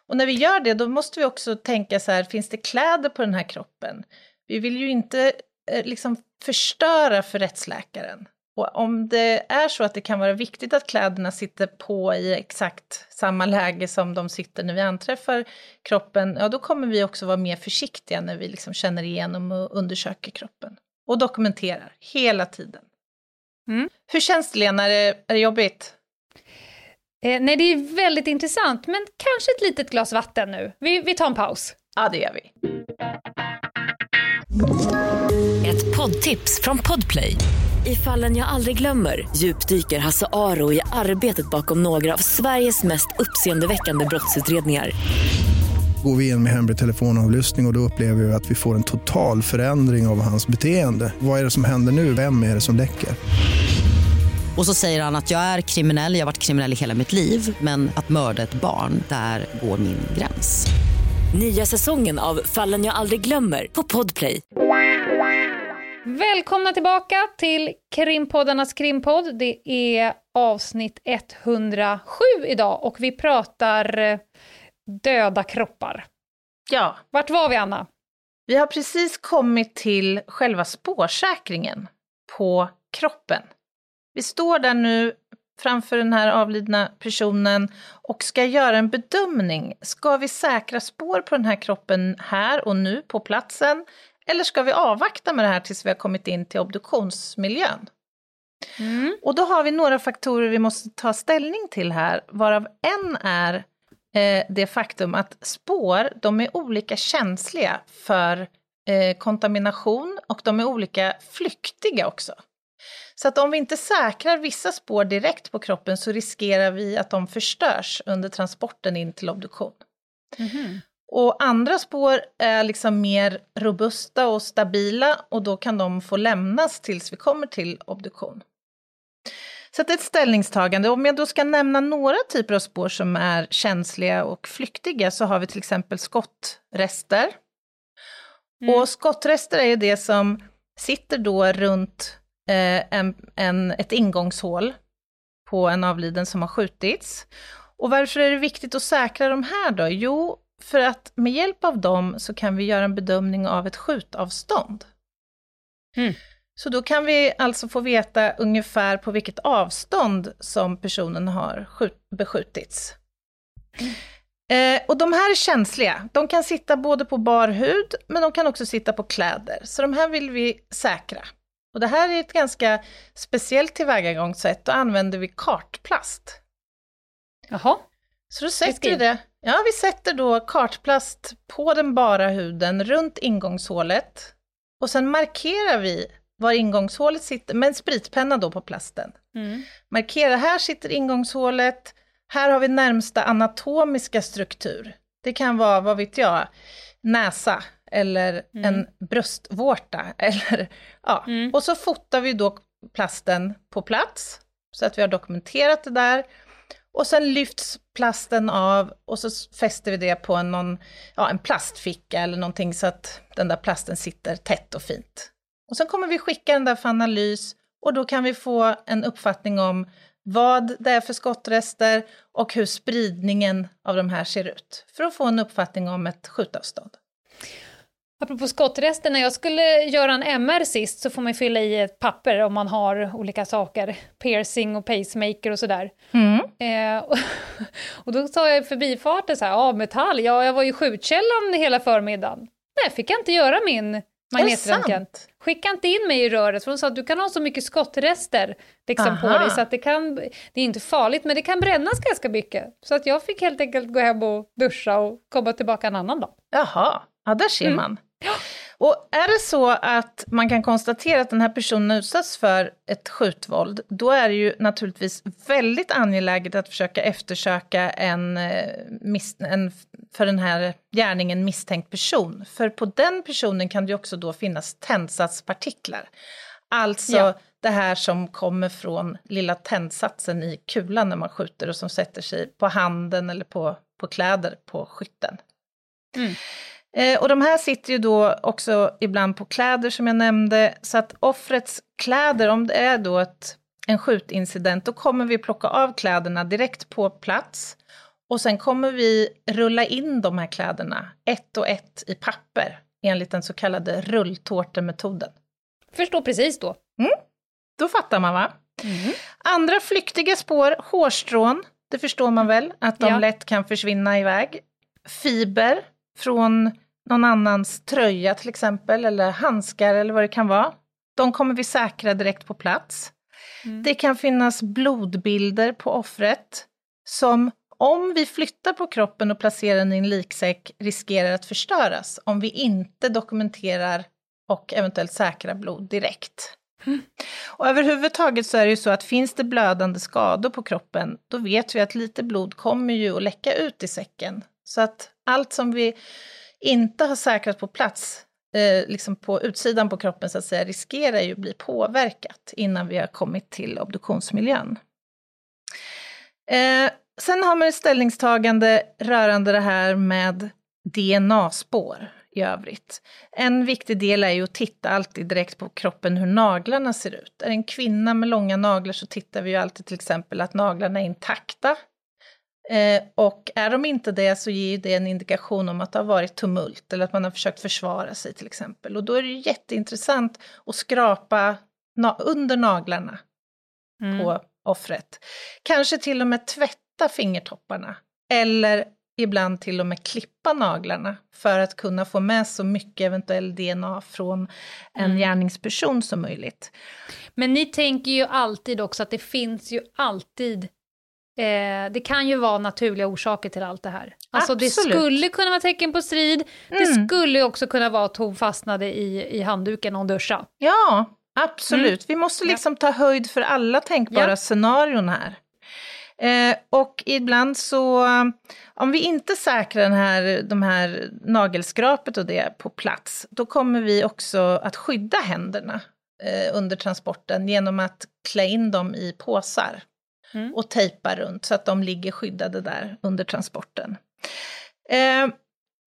Speaker 2: Och när vi gör det, då måste vi också tänka så här, finns det kläder på den här kroppen? Vi vill ju inte eh, liksom förstöra för rättsläkaren. Och om det är så att det kan vara viktigt att kläderna sitter på i exakt samma läge som de sitter när vi anträffar kroppen, ja då kommer vi också vara mer försiktiga när vi liksom känner igenom och undersöker kroppen. Och dokumenterar hela tiden. Mm. Hur känns det Lena, är det, är det jobbigt?
Speaker 3: Eh, nej, det är väldigt intressant, men kanske ett litet glas vatten nu. Vi, vi tar en paus.
Speaker 2: Ja, det gör vi.
Speaker 1: Ett poddtips från Podplay. I fallen jag aldrig glömmer djupdyker Hasse Aro i arbetet bakom några av Sveriges mest uppseendeväckande brottsutredningar.
Speaker 4: Går vi in med hemlig telefonavlyssning och, och då upplever vi att vi får en total förändring av hans beteende. Vad är det som händer nu? Vem är det som läcker?
Speaker 5: Och så säger han att jag är kriminell, jag har varit kriminell i hela mitt liv men att mörda ett barn, där går min gräns.
Speaker 1: Nya säsongen av Fallen jag aldrig glömmer på Podplay.
Speaker 3: Välkomna tillbaka till Krimpoddarnas krimpodd. Det är avsnitt 107 idag och vi pratar eh, döda kroppar.
Speaker 2: Ja.
Speaker 3: Vart var vi, Anna?
Speaker 2: Vi har precis kommit till själva spårsäkringen på kroppen. Vi står där nu framför den här avlidna personen och ska göra en bedömning. Ska vi säkra spår på den här kroppen här och nu på platsen? Eller ska vi avvakta med det här tills vi har kommit in till obduktionsmiljön? Mm. Och då har vi några faktorer vi måste ta ställning till här, varav en är eh, det faktum att spår, de är olika känsliga för eh, kontamination och de är olika flyktiga också. Så att om vi inte säkrar vissa spår direkt på kroppen så riskerar vi att de förstörs under transporten in till obduktion. Mm -hmm. Och andra spår är liksom mer robusta och stabila och då kan de få lämnas tills vi kommer till obduktion. Så det är ett ställningstagande. Om jag då ska nämna några typer av spår som är känsliga och flyktiga så har vi till exempel skottrester. Mm. Och skottrester är ju det som sitter då runt en, en, ett ingångshål på en avliden som har skjutits. Och varför är det viktigt att säkra de här då? Jo, för att med hjälp av dem så kan vi göra en bedömning av ett skjutavstånd. Mm. Så då kan vi alltså få veta ungefär på vilket avstånd som personen har skjut, beskjutits. Mm. Eh, och de här är känsliga. De kan sitta både på bar hud, men de kan också sitta på kläder. Så de här vill vi säkra. Och det här är ett ganska speciellt tillvägagångssätt. Då använder vi kartplast.
Speaker 3: Jaha.
Speaker 2: Så då sätter vi det. Ja, vi sätter då kartplast på den bara huden runt ingångshålet. Och sen markerar vi var ingångshålet sitter, med en spritpenna då på plasten. Mm. Markera, här sitter ingångshålet, här har vi närmsta anatomiska struktur. Det kan vara, vad vet jag, näsa eller mm. en bröstvårta. Eller, ja. Mm. Och så fotar vi då plasten på plats, så att vi har dokumenterat det där. Och sen lyfts plasten av och så fäster vi det på en, någon, ja, en plastficka eller någonting så att den där plasten sitter tätt och fint. Och sen kommer vi skicka den där för analys och då kan vi få en uppfattning om vad det är för skottrester och hur spridningen av de här ser ut, för att få en uppfattning om ett skjutavstånd.
Speaker 3: Apropå skottrester, när jag skulle göra en MR sist så får man fylla i ett papper om man har olika saker, piercing och pacemaker och sådär.
Speaker 2: Mm.
Speaker 3: Eh, och, och då sa jag i förbifarten så här, ja metall, ja jag var ju skjutkällan hela förmiddagen. Nej, fick jag inte göra min magnetröntgen. Skicka inte in mig i röret, för hon sa att du kan ha så mycket skottrester liksom, på dig så att det kan, det är inte farligt men det kan brännas ganska mycket. Så att jag fick helt enkelt gå hem och duscha och komma tillbaka en annan dag.
Speaker 2: Jaha, ja där ser man. Mm. Och är det så att man kan konstatera att den här personen utsatts för ett skjutvåld, då är det ju naturligtvis väldigt angeläget att försöka eftersöka en, eh, en för den här gärningen misstänkt person. För på den personen kan det också då finnas tändsatspartiklar. Alltså ja. det här som kommer från lilla tändsatsen i kulan när man skjuter och som sätter sig på handen eller på, på kläder på skytten. Mm. Eh, och de här sitter ju då också ibland på kläder som jag nämnde, så att offrets kläder, om det är då ett, en skjutincident, då kommer vi plocka av kläderna direkt på plats och sen kommer vi rulla in de här kläderna ett och ett i papper enligt den så kallade rulltårtemetoden.
Speaker 3: Förstår precis då.
Speaker 2: Mm. Då fattar man va? Mm. Andra flyktiga spår, hårstrån, det förstår man väl att de ja. lätt kan försvinna iväg. Fiber från någon annans tröja till exempel, eller handskar eller vad det kan vara. De kommer vi säkra direkt på plats. Mm. Det kan finnas blodbilder på offret som om vi flyttar på kroppen och placerar den i en liksäck riskerar att förstöras om vi inte dokumenterar och eventuellt säkrar blod direkt. Mm. Och överhuvudtaget så är det ju så att finns det blödande skador på kroppen, då vet vi att lite blod kommer ju att läcka ut i säcken. Så att allt som vi inte har säkrat på plats, eh, liksom på utsidan på kroppen så att säga, riskerar ju att bli påverkat innan vi har kommit till obduktionsmiljön. Eh, sen har man ett ställningstagande rörande det här med DNA-spår i övrigt. En viktig del är ju att titta alltid direkt på kroppen hur naglarna ser ut. Är det en kvinna med långa naglar så tittar vi ju alltid till exempel att naglarna är intakta Eh, och är de inte det så ger det en indikation om att det har varit tumult eller att man har försökt försvara sig till exempel. Och då är det jätteintressant att skrapa na under naglarna mm. på offret. Kanske till och med tvätta fingertopparna. Eller ibland till och med klippa naglarna för att kunna få med så mycket eventuell DNA från en mm. gärningsperson som möjligt.
Speaker 3: Men ni tänker ju alltid också att det finns ju alltid Eh, det kan ju vara naturliga orsaker till allt det här. Alltså Absolut. det skulle kunna vara tecken på strid, mm. det skulle också kunna vara att hon fastnade i, i handduken och hon duschade.
Speaker 2: Ja, absolut. Mm. Vi måste liksom ta höjd för alla tänkbara ja. scenarion här. Eh, och ibland så, om vi inte säkrar den här, de här nagelskrapet och det på plats, då kommer vi också att skydda händerna eh, under transporten genom att klä in dem i påsar mm. och tejpa runt så att de ligger skyddade där under transporten. Eh,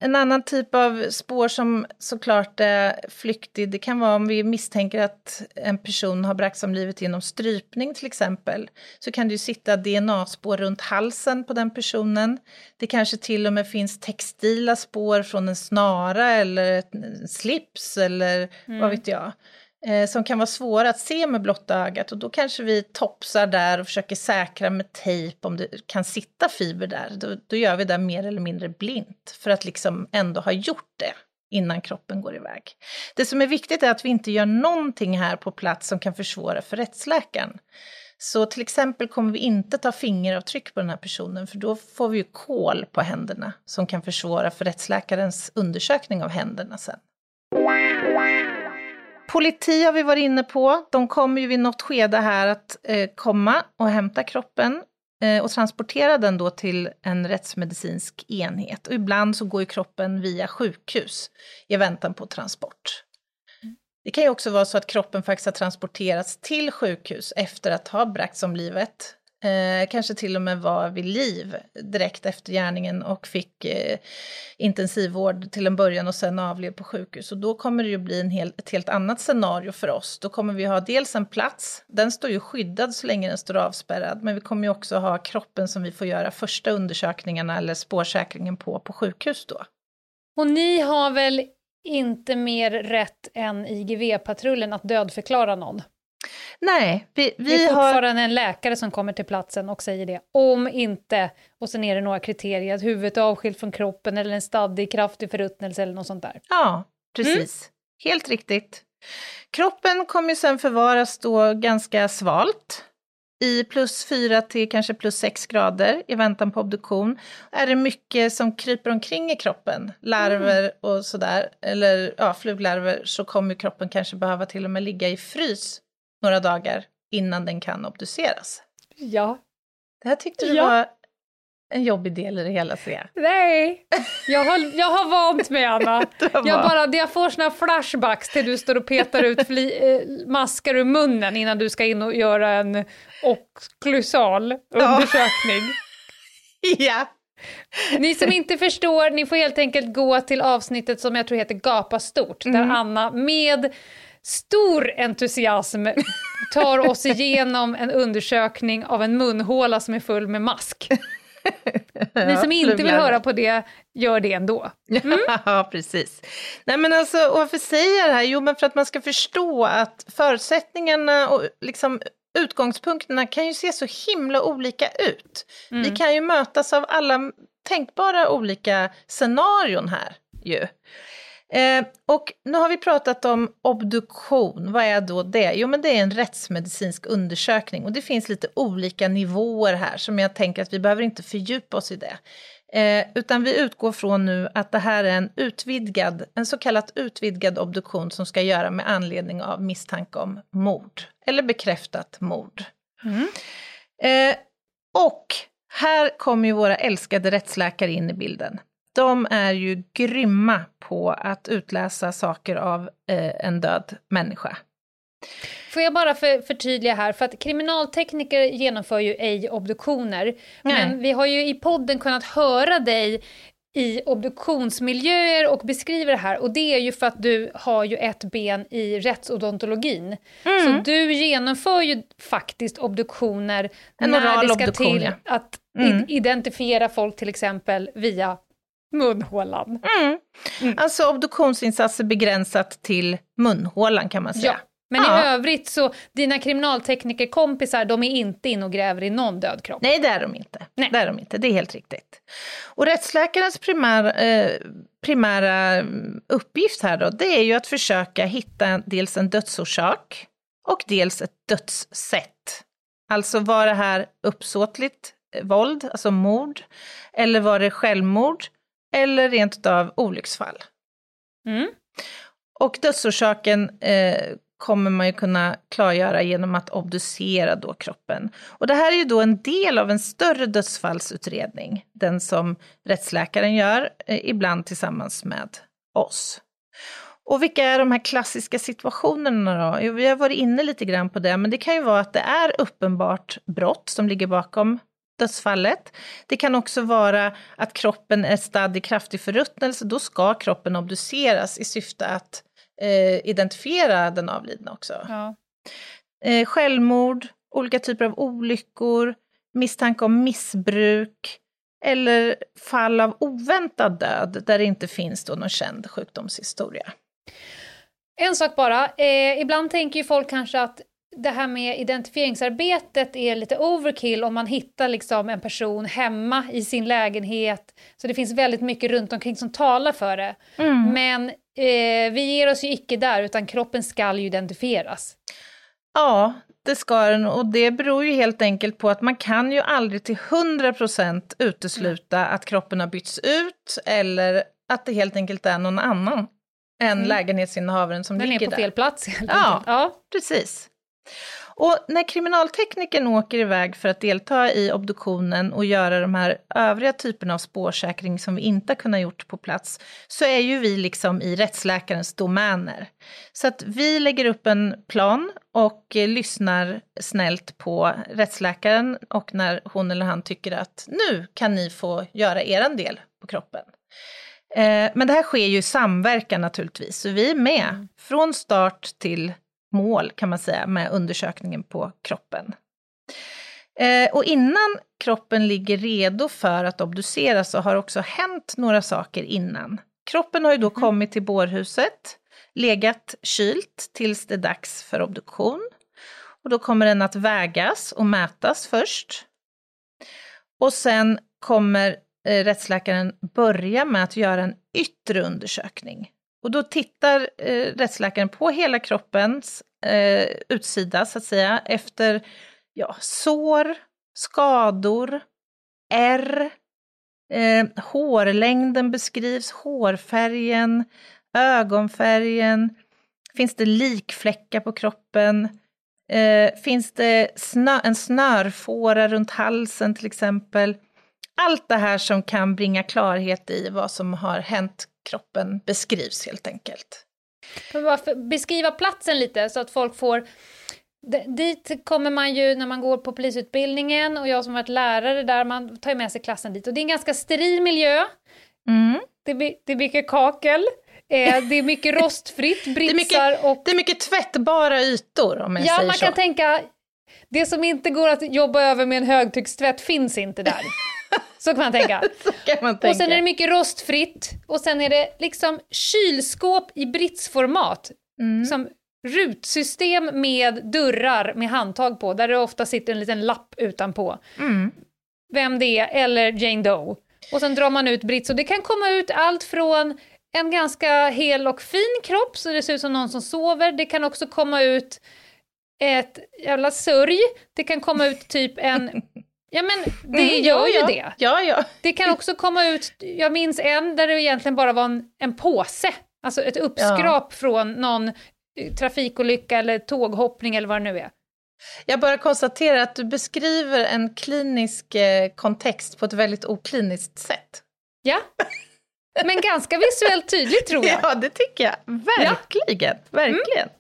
Speaker 2: en annan typ av spår som såklart är flyktig, det kan vara om vi misstänker att en person har bragts om livet genom strypning till exempel, så kan det ju sitta DNA-spår runt halsen på den personen. Det kanske till och med finns textila spår från en snara eller en slips eller mm. vad vet jag eh, som kan vara svåra att se med blotta ögat och då kanske vi topsar där och försöker säkra med tejp om det kan sitta fiber där. Då, då gör vi det mer eller mindre blint för att liksom ändå ha gjort det innan kroppen går iväg. Det som är viktigt är att vi inte gör någonting här på plats som kan försvåra för rättsläkaren. Så till exempel kommer vi inte ta fingeravtryck på den här personen för då får vi ju kol på händerna som kan försvåra för rättsläkarens undersökning av händerna sen. Politi har vi varit inne på. De kommer ju vid något skede här att eh, komma och hämta kroppen eh, och transportera den då till en rättsmedicinsk enhet. Och ibland så går ju kroppen via sjukhus i väntan på transport. Mm. Det kan ju också vara så att kroppen faktiskt har transporterats till sjukhus efter att ha bragts om livet eh, kanske till och med var vid liv direkt efter gärningen och fick eh, intensivvård till en början och sen avled på sjukhus. Och då kommer det ju bli en hel, ett helt annat scenario för oss. Då kommer vi ha dels en plats, den står ju skyddad så länge den står avspärrad, men vi kommer ju också ha kroppen som vi får göra första undersökningarna eller spårsäkringen på på sjukhus då.
Speaker 3: Och ni har väl inte mer rätt än IGV-patrullen att dödförklara någon?
Speaker 2: Nej, vi, vi
Speaker 3: det är
Speaker 2: har...
Speaker 3: fortfarande en läkare som kommer till platsen och säger det. Om inte, och sen är det några kriterier, att huvudet är avskilt från kroppen eller en stadig kraftig förruttnelse eller något sånt där.
Speaker 2: Ja, precis. Mm. Helt riktigt. Kroppen kommer ju sen förvaras då ganska svalt i plus 4 till kanske plus 6 grader i väntan på obduktion. Är det mycket som kryper omkring i kroppen, larver mm. och sådär, eller ja, fluglarver, så kommer kroppen kanske behöva till och med ligga i frys några dagar innan den kan obduceras.
Speaker 3: Ja.
Speaker 2: Det här tyckte du ja. var en jobbig del i det hela, ser jag.
Speaker 3: Nej, jag har, jag har vant mig, Anna. jag, bara, jag får såna flashbacks till du står och petar ut fli, eh, maskar ur munnen innan du ska in och göra en okklusal undersökning.
Speaker 2: Ja. ja.
Speaker 3: Ni som inte förstår, ni får helt enkelt gå till avsnittet som jag tror heter Gapa stort, mm. där Anna med stor entusiasm tar oss igenom en undersökning av en munhåla som är full med mask. Ni som inte vill höra på det, gör det ändå.
Speaker 2: Mm? ja, precis. Nej men alltså, varför säger jag det här? Jo, men för att man ska förstå att förutsättningarna och liksom utgångspunkterna kan ju se så himla olika ut. Mm. Vi kan ju mötas av alla tänkbara olika scenarion här ju. Eh, och nu har vi pratat om obduktion, vad är då det? Jo men det är en rättsmedicinsk undersökning och det finns lite olika nivåer här som jag tänker att vi behöver inte fördjupa oss i det. Eh, utan vi utgår från nu att det här är en utvidgad, en så kallad utvidgad obduktion som ska göra med anledning av misstanke om mord, eller bekräftat mord. Mm. Eh, och här kommer ju våra älskade rättsläkare in i bilden de är ju grymma på att utläsa saker av eh, en död människa.
Speaker 3: Får jag bara för, förtydliga här, för att kriminaltekniker genomför ju ej obduktioner, Nej. men vi har ju i podden kunnat höra dig i obduktionsmiljöer och beskriver det här och det är ju för att du har ju ett ben i rättsodontologin. Mm. Så du genomför ju faktiskt obduktioner
Speaker 2: en
Speaker 3: när
Speaker 2: det ska till ja.
Speaker 3: att mm. identifiera folk till exempel via munhålan.
Speaker 2: Mm. Mm. Alltså obduktionsinsatser begränsat till munhålan kan man säga. Ja.
Speaker 3: Men ja. i övrigt så, dina kriminalteknikerkompisar, de är inte in och gräver i någon död kropp?
Speaker 2: Nej, det är de inte. Nej. Det är de inte, det är helt riktigt. Och rättsläkarens primär, eh, primära uppgift här då, det är ju att försöka hitta dels en dödsorsak och dels ett dödssätt. Alltså var det här uppsåtligt våld, alltså mord, eller var det självmord, eller rent av olycksfall. Mm. Och dödsorsaken eh, kommer man ju kunna klargöra genom att obducera då kroppen. Och det här är ju då en del av en större dödsfallsutredning, den som rättsläkaren gör, eh, ibland tillsammans med oss. Och vilka är de här klassiska situationerna då? Jo, vi har varit inne lite grann på det, men det kan ju vara att det är uppenbart brott som ligger bakom dödsfallet. Det kan också vara att kroppen är stadd i kraftig förruttnelse. Då ska kroppen obduceras i syfte att eh, identifiera den avlidna också. Ja. Eh, självmord, olika typer av olyckor, misstanke om missbruk eller fall av oväntad död där det inte finns någon känd sjukdomshistoria.
Speaker 3: En sak bara, eh, ibland tänker ju folk kanske att det här med identifieringsarbetet är lite overkill om man hittar liksom en person hemma i sin lägenhet. Så det finns väldigt mycket runt omkring som talar för det. Mm. Men eh, vi ger oss ju icke där, utan kroppen skall ju identifieras.
Speaker 2: Ja, det ska den och det beror ju helt enkelt på att man kan ju aldrig till 100% utesluta mm. att kroppen har bytts ut eller att det helt enkelt är någon annan än mm. lägenhetsinnehavaren som
Speaker 3: Den
Speaker 2: ligger där.
Speaker 3: Den är på fel plats helt
Speaker 2: ja, ja, precis. Och när kriminalteknikern åker iväg för att delta i obduktionen och göra de här övriga typerna av spårsäkring som vi inte har kunnat gjort på plats, så är ju vi liksom i rättsläkarens domäner. Så att vi lägger upp en plan och eh, lyssnar snällt på rättsläkaren och när hon eller han tycker att nu kan ni få göra er del på kroppen. Eh, men det här sker ju i samverkan naturligtvis, så vi är med från start till mål kan man säga med undersökningen på kroppen. Eh, och innan kroppen ligger redo för att obduceras så har också hänt några saker innan. Kroppen har ju då mm. kommit till bårhuset, legat kylt tills det är dags för obduktion. Och då kommer den att vägas och mätas först. Och sen kommer eh, rättsläkaren börja med att göra en yttre undersökning. Och då tittar eh, rättsläkaren på hela kroppens eh, utsida, så att säga, efter ja, sår, skador, ärr, eh, hårlängden beskrivs, hårfärgen, ögonfärgen, finns det likfläckar på kroppen, eh, finns det snö, en snörfåra runt halsen till exempel. Allt det här som kan bringa klarhet i vad som har hänt kroppen beskrivs helt enkelt.
Speaker 3: Beskriva platsen lite så att folk får Dit kommer man ju när man går på polisutbildningen och jag som varit lärare där, man tar med sig klassen dit. Och det är en ganska steril miljö. Mm. Det, det är mycket kakel. Eh, det är mycket rostfritt, britsar och...
Speaker 2: Det är mycket tvättbara ytor om jag
Speaker 3: ja,
Speaker 2: säger
Speaker 3: man
Speaker 2: så.
Speaker 3: kan tänka, det som inte går att jobba över med en högtryckstvätt finns inte där. Så kan man tänka.
Speaker 2: kan man tänka.
Speaker 3: Och sen är det mycket rostfritt och sen är det liksom kylskåp i britsformat. Mm. Som rutsystem med dörrar med handtag på, där det ofta sitter en liten lapp utanpå. Mm. Vem det är, eller Jane Doe. Och sen drar man ut brits och det kan komma ut allt från en ganska hel och fin kropp, så det ser ut som någon som sover. Det kan också komma ut ett jävla sörj. Det kan komma ut typ en Ja men det mm, gör ju
Speaker 2: ja.
Speaker 3: det.
Speaker 2: Ja, ja.
Speaker 3: Det kan också komma ut, jag minns en där det egentligen bara var en, en påse, alltså ett uppskrap ja. från någon eh, trafikolycka eller tåghoppning eller vad det nu är.
Speaker 2: Jag bara konstaterar att du beskriver en klinisk eh, kontext på ett väldigt okliniskt sätt.
Speaker 3: Ja, men ganska visuellt tydligt tror jag.
Speaker 2: Ja, det tycker jag. Verkligen, ja. verkligen. Mm.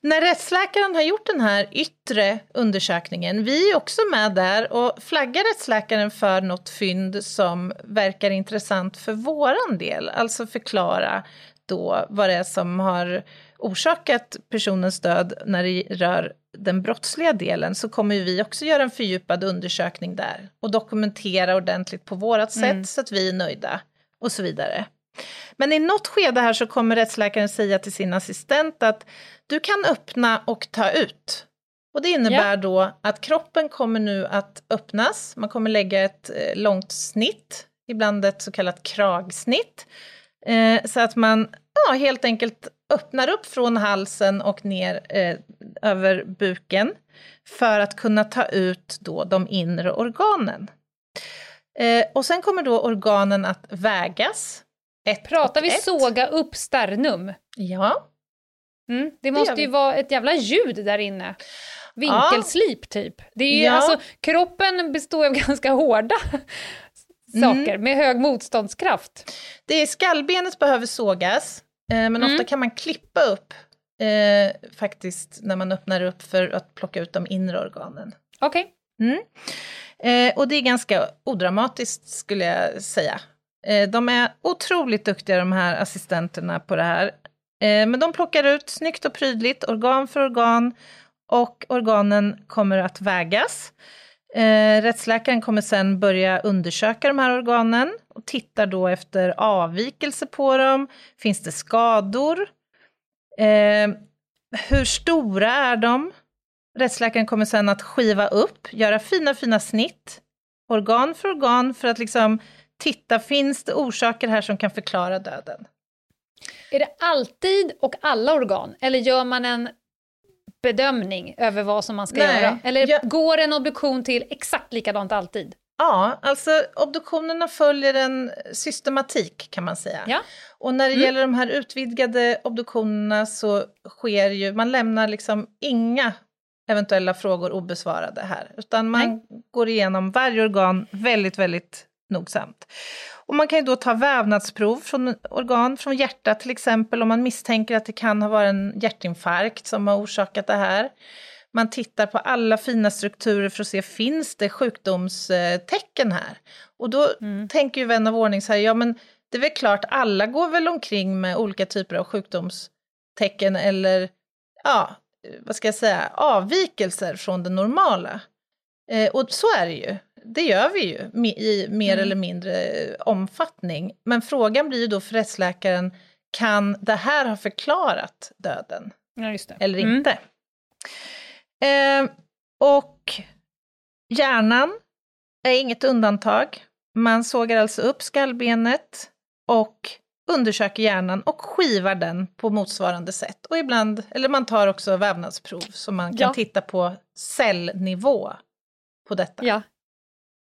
Speaker 2: När rättsläkaren har gjort den här yttre undersökningen, vi är också med där och flaggar rättsläkaren för något fynd som verkar intressant för våran del, alltså förklara då vad det är som har orsakat personens död när det rör den brottsliga delen så kommer vi också göra en fördjupad undersökning där och dokumentera ordentligt på vårat sätt mm. så att vi är nöjda och så vidare. Men i något skede här så kommer rättsläkaren säga till sin assistent att du kan öppna och ta ut. Och det innebär ja. då att kroppen kommer nu att öppnas, man kommer lägga ett eh, långt snitt, ibland ett så kallat kragsnitt, eh, så att man ja, helt enkelt öppnar upp från halsen och ner eh, över buken för att kunna ta ut då de inre organen. Eh, och sen kommer då organen att vägas.
Speaker 3: Ett Pratar vi ett. såga upp sternum?
Speaker 2: Ja.
Speaker 3: Mm, det måste det ju vara ett jävla ljud där inne. Vinkelslip ja. typ. Det är ju, ja. alltså, kroppen består av ganska hårda saker mm. med hög motståndskraft.
Speaker 2: Det är skallbenet behöver sågas, eh, men mm. ofta kan man klippa upp eh, faktiskt när man öppnar upp för att plocka ut de inre organen.
Speaker 3: Okej. Okay. Mm.
Speaker 2: Eh, och det är ganska odramatiskt skulle jag säga. Eh, de är otroligt duktiga de här assistenterna på det här. Eh, men de plockar ut snyggt och prydligt, organ för organ, och organen kommer att vägas. Eh, rättsläkaren kommer sen börja undersöka de här organen och tittar då efter avvikelse på dem. Finns det skador? Eh, hur stora är de? Rättsläkaren kommer sen att skiva upp, göra fina, fina snitt, organ för organ, för att liksom titta, finns det orsaker här som kan förklara döden?
Speaker 3: Är det alltid och alla organ, eller gör man en bedömning över vad som man ska Nej, göra? Eller jag... går en obduktion till exakt likadant alltid?
Speaker 2: Ja, alltså obduktionerna följer en systematik kan man säga.
Speaker 3: Ja.
Speaker 2: Och när det mm. gäller de här utvidgade obduktionerna så sker ju, man lämnar liksom inga eventuella frågor obesvarade här, utan man Nej. går igenom varje organ väldigt, väldigt nogsamt. Och man kan ju då ta vävnadsprov från organ, från hjärtat till exempel, om man misstänker att det kan ha varit en hjärtinfarkt som har orsakat det här. Man tittar på alla fina strukturer för att se, finns det sjukdomstecken här? Och då mm. tänker ju vän av ordning så här, ja men det är väl klart, alla går väl omkring med olika typer av sjukdomstecken eller, ja, vad ska jag säga, avvikelser från det normala. Eh, och så är det ju. Det gör vi ju i mer mm. eller mindre omfattning. Men frågan blir ju då för rättsläkaren, kan det här ha förklarat döden?
Speaker 3: Ja,
Speaker 2: eller mm. inte? Eh, och hjärnan är inget undantag. Man sågar alltså upp skallbenet och undersöker hjärnan och skivar den på motsvarande sätt. Och ibland, eller man tar också vävnadsprov så man kan ja. titta på cellnivå på detta.
Speaker 3: Ja.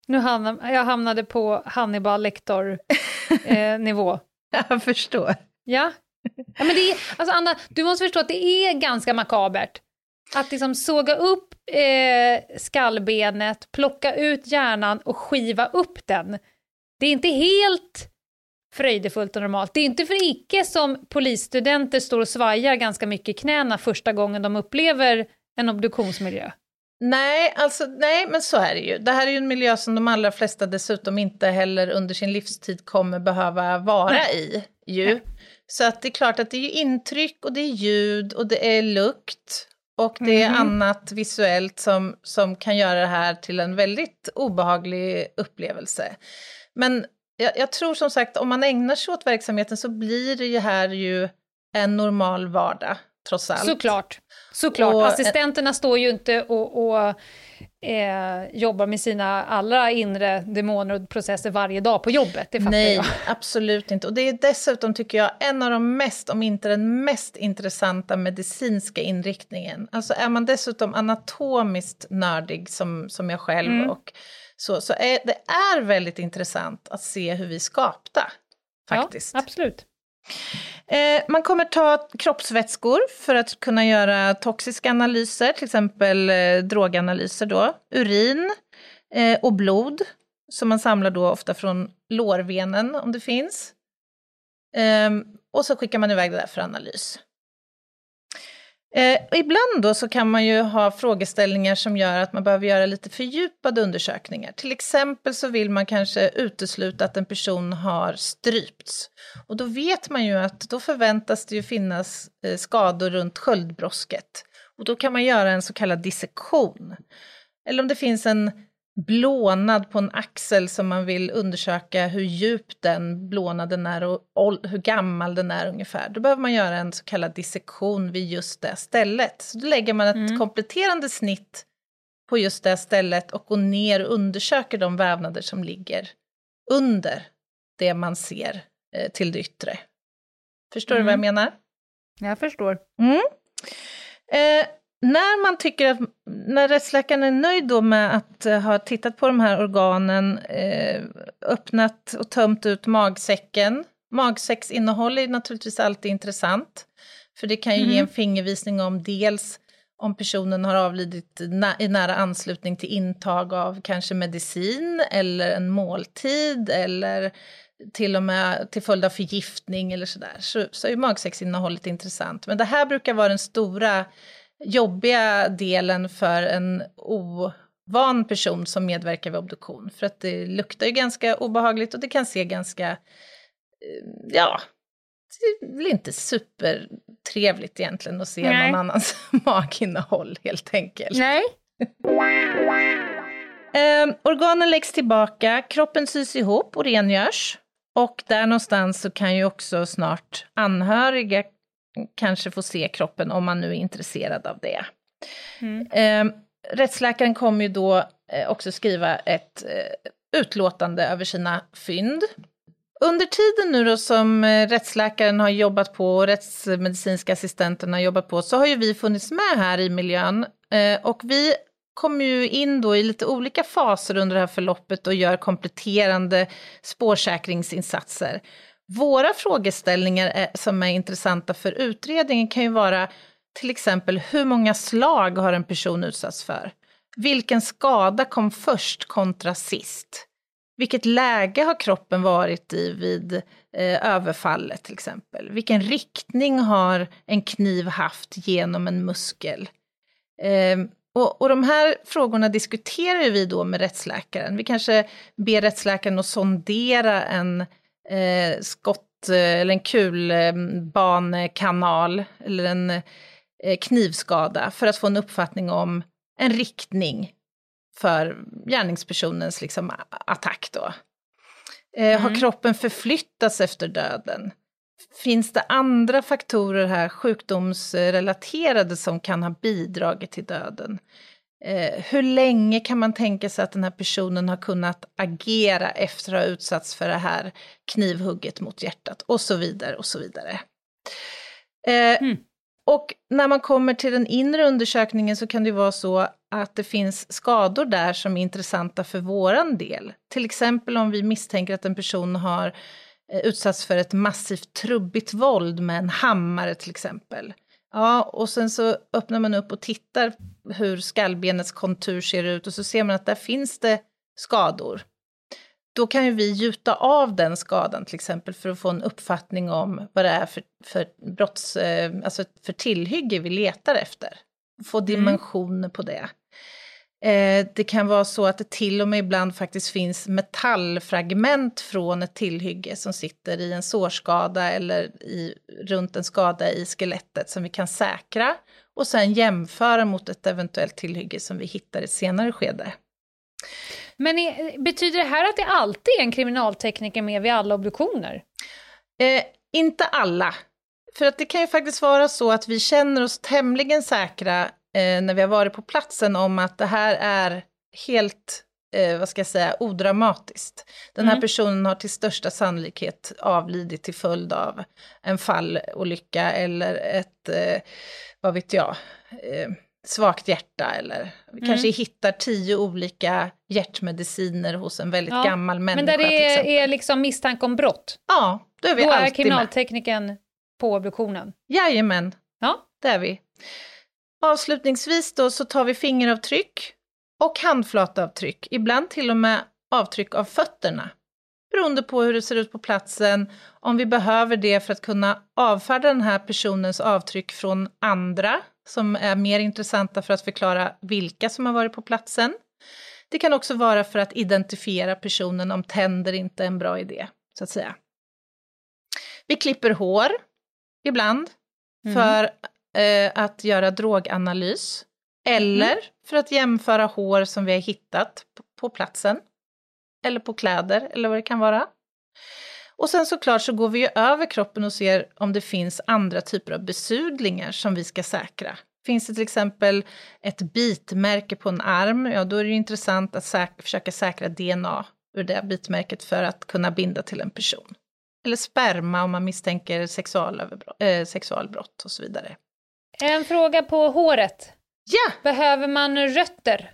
Speaker 3: Nu hamnade, jag hamnade på Hannibal Lecter-nivå. Eh,
Speaker 2: jag förstår.
Speaker 3: Ja. ja men det är, alltså Anna, du måste förstå att det är ganska makabert. Att liksom såga upp eh, skallbenet, plocka ut hjärnan och skiva upp den. Det är inte helt fröjdefullt och normalt. Det är inte för icke som polisstudenter står och svajar ganska mycket i knäna första gången de upplever en obduktionsmiljö.
Speaker 2: Nej, alltså, nej, men så är det ju. Det här är ju en miljö som de allra flesta dessutom inte heller under sin livstid kommer behöva vara nej. i. Ju. Nej. Så att det är klart att det är intryck och det är ljud och det är lukt och det är mm. annat visuellt som, som kan göra det här till en väldigt obehaglig upplevelse. Men jag, jag, tror som sagt, om man ägnar sig åt verksamheten så blir det ju här ju en normal vardag, trots allt.
Speaker 3: Såklart. Såklart. Och, Assistenterna står ju inte och, och eh, jobbar med sina allra inre demoner och processer varje dag på jobbet. Det
Speaker 2: Nej, jag. absolut inte. Och det är dessutom, tycker jag, en av de mest, om inte den mest intressanta medicinska inriktningen. Alltså är man dessutom anatomiskt nördig som, som jag själv mm. och så, så är, det är väldigt intressant att se hur vi skapta, faktiskt.
Speaker 3: Ja, absolut.
Speaker 2: Eh, man kommer ta kroppsvätskor för att kunna göra toxiska analyser, till exempel eh, droganalyser då. Urin eh, och blod, som man samlar då ofta från lårvenen om det finns. Ehm, och så skickar man iväg det där för analys. Eh, ibland då så kan man ju ha frågeställningar som gör att man behöver göra lite fördjupade undersökningar. Till exempel så vill man kanske utesluta att en person har strypts. Och då vet man ju att då förväntas det ju finnas eh, skador runt sköldbrosket. Och då kan man göra en så kallad dissektion. Eller om det finns en blånad på en axel som man vill undersöka hur djup den blånaden är och hur gammal den är ungefär. Då behöver man göra en så kallad dissektion vid just det stället. Så då lägger man ett mm. kompletterande snitt på just det stället och går ner och undersöker de vävnader som ligger under det man ser eh, till det yttre. Förstår mm. du vad jag mm. menar?
Speaker 3: Jag förstår.
Speaker 2: Mm. Eh, när man tycker att, när rättsläkaren är nöjd då med att uh, ha tittat på de här organen, uh, öppnat och tömt ut magsäcken. Magsäcksinnehåll är naturligtvis alltid intressant, för det kan ju mm. ge en fingervisning om dels om personen har avlidit i nära anslutning till intag av kanske medicin eller en måltid eller till och med till följd av förgiftning eller sådär, så, så är magsäcksinnehållet intressant. Men det här brukar vara den stora jobbiga delen för en ovan person som medverkar vid obduktion. För att det luktar ju ganska obehagligt och det kan se ganska, eh, ja, det blir inte supertrevligt egentligen att se Nej. någon annans maginnehåll helt enkelt.
Speaker 3: Nej.
Speaker 2: eh, organen läggs tillbaka, kroppen sys ihop och rengörs. Och där någonstans så kan ju också snart anhöriga kanske få se kroppen om man nu är intresserad av det. Mm. Eh, rättsläkaren kommer ju då eh, också skriva ett eh, utlåtande över sina fynd. Under tiden nu då som eh, rättsläkaren har jobbat på och rättsmedicinska assistenten har jobbat på så har ju vi funnits med här i miljön och vi kommer ju in då i lite olika faser under det här förloppet och gör kompletterande spårsäkringsinsatser. Våra frågeställningar är, som är intressanta för utredningen kan ju vara Till exempel, hur många slag har en person utsatts för? Vilken skada kom först kontra sist? Vilket läge har kroppen varit i vid eh, överfallet till exempel? Vilken riktning har en kniv haft genom en muskel? Eh, och, och de här frågorna diskuterar vi då med rättsläkaren. Vi kanske ber rättsläkaren att sondera en eh, skott eh, eller en kulbanekanal eller en eh, knivskada för att få en uppfattning om en riktning för gärningspersonens liksom, attack. Då. Eh, mm. Har kroppen förflyttats efter döden? Finns det andra faktorer här, sjukdomsrelaterade, som kan ha bidragit till döden? Eh, hur länge kan man tänka sig att den här personen har kunnat agera efter att ha utsatts för det här knivhugget mot hjärtat? Och så vidare och så vidare. Eh, mm. Och när man kommer till den inre undersökningen så kan det vara så att det finns skador där som är intressanta för våran del. Till exempel om vi misstänker att en person har eh, utsatts för ett massivt trubbigt våld med en hammare till exempel. Ja, och sen så öppnar man upp och tittar hur skallbenets kontur ser ut och så ser man att där finns det skador. Då kan ju vi gjuta av den skadan till exempel för att få en uppfattning om vad det är för, för brotts, eh, alltså för tillhygge vi letar efter. Få mm. dimensioner mm. på det. Eh, det kan vara så att det till och med ibland faktiskt finns metallfragment från ett tillhygge som sitter i en sårskada eller i, runt en skada i skelettet som vi kan säkra och sen jämföra mot ett eventuellt tillhygge som vi hittar i ett senare skede.
Speaker 3: Men är, betyder det här att det alltid är en kriminaltekniker med vid alla obduktioner?
Speaker 2: Eh, inte alla. För att det kan ju faktiskt vara så att vi känner oss tämligen säkra eh, när vi har varit på platsen om att det här är helt, eh, vad ska jag säga, odramatiskt. Den här mm. personen har till största sannolikhet avlidit till följd av en fallolycka eller ett, eh, vad vet jag, eh, svagt hjärta eller vi mm. kanske hittar tio olika hjärtmediciner hos en väldigt ja, gammal människa.
Speaker 3: Men där det är, liksom misstanke om brott?
Speaker 2: Ja, då är vi
Speaker 3: då
Speaker 2: alltid
Speaker 3: är kriminaltekniken på obduktionen?
Speaker 2: Jajamän,
Speaker 3: ja.
Speaker 2: det är vi. Avslutningsvis då så tar vi fingeravtryck och handflataavtryck, ibland till och med avtryck av fötterna. Beroende på hur det ser ut på platsen, om vi behöver det för att kunna avfärda den här personens avtryck från andra som är mer intressanta för att förklara vilka som har varit på platsen. Det kan också vara för att identifiera personen om tänder inte är en bra idé, så att säga. Vi klipper hår ibland mm. för eh, att göra droganalys eller mm. för att jämföra hår som vi har hittat på platsen eller på kläder eller vad det kan vara. Och sen såklart så går vi ju över kroppen och ser om det finns andra typer av besudlingar som vi ska säkra. Finns det till exempel ett bitmärke på en arm, ja då är det intressant att säk försöka säkra DNA ur det bitmärket för att kunna binda till en person. Eller sperma om man misstänker sexualbrott, äh, sexualbrott och så vidare.
Speaker 3: En fråga på håret.
Speaker 2: Ja!
Speaker 3: Behöver man rötter?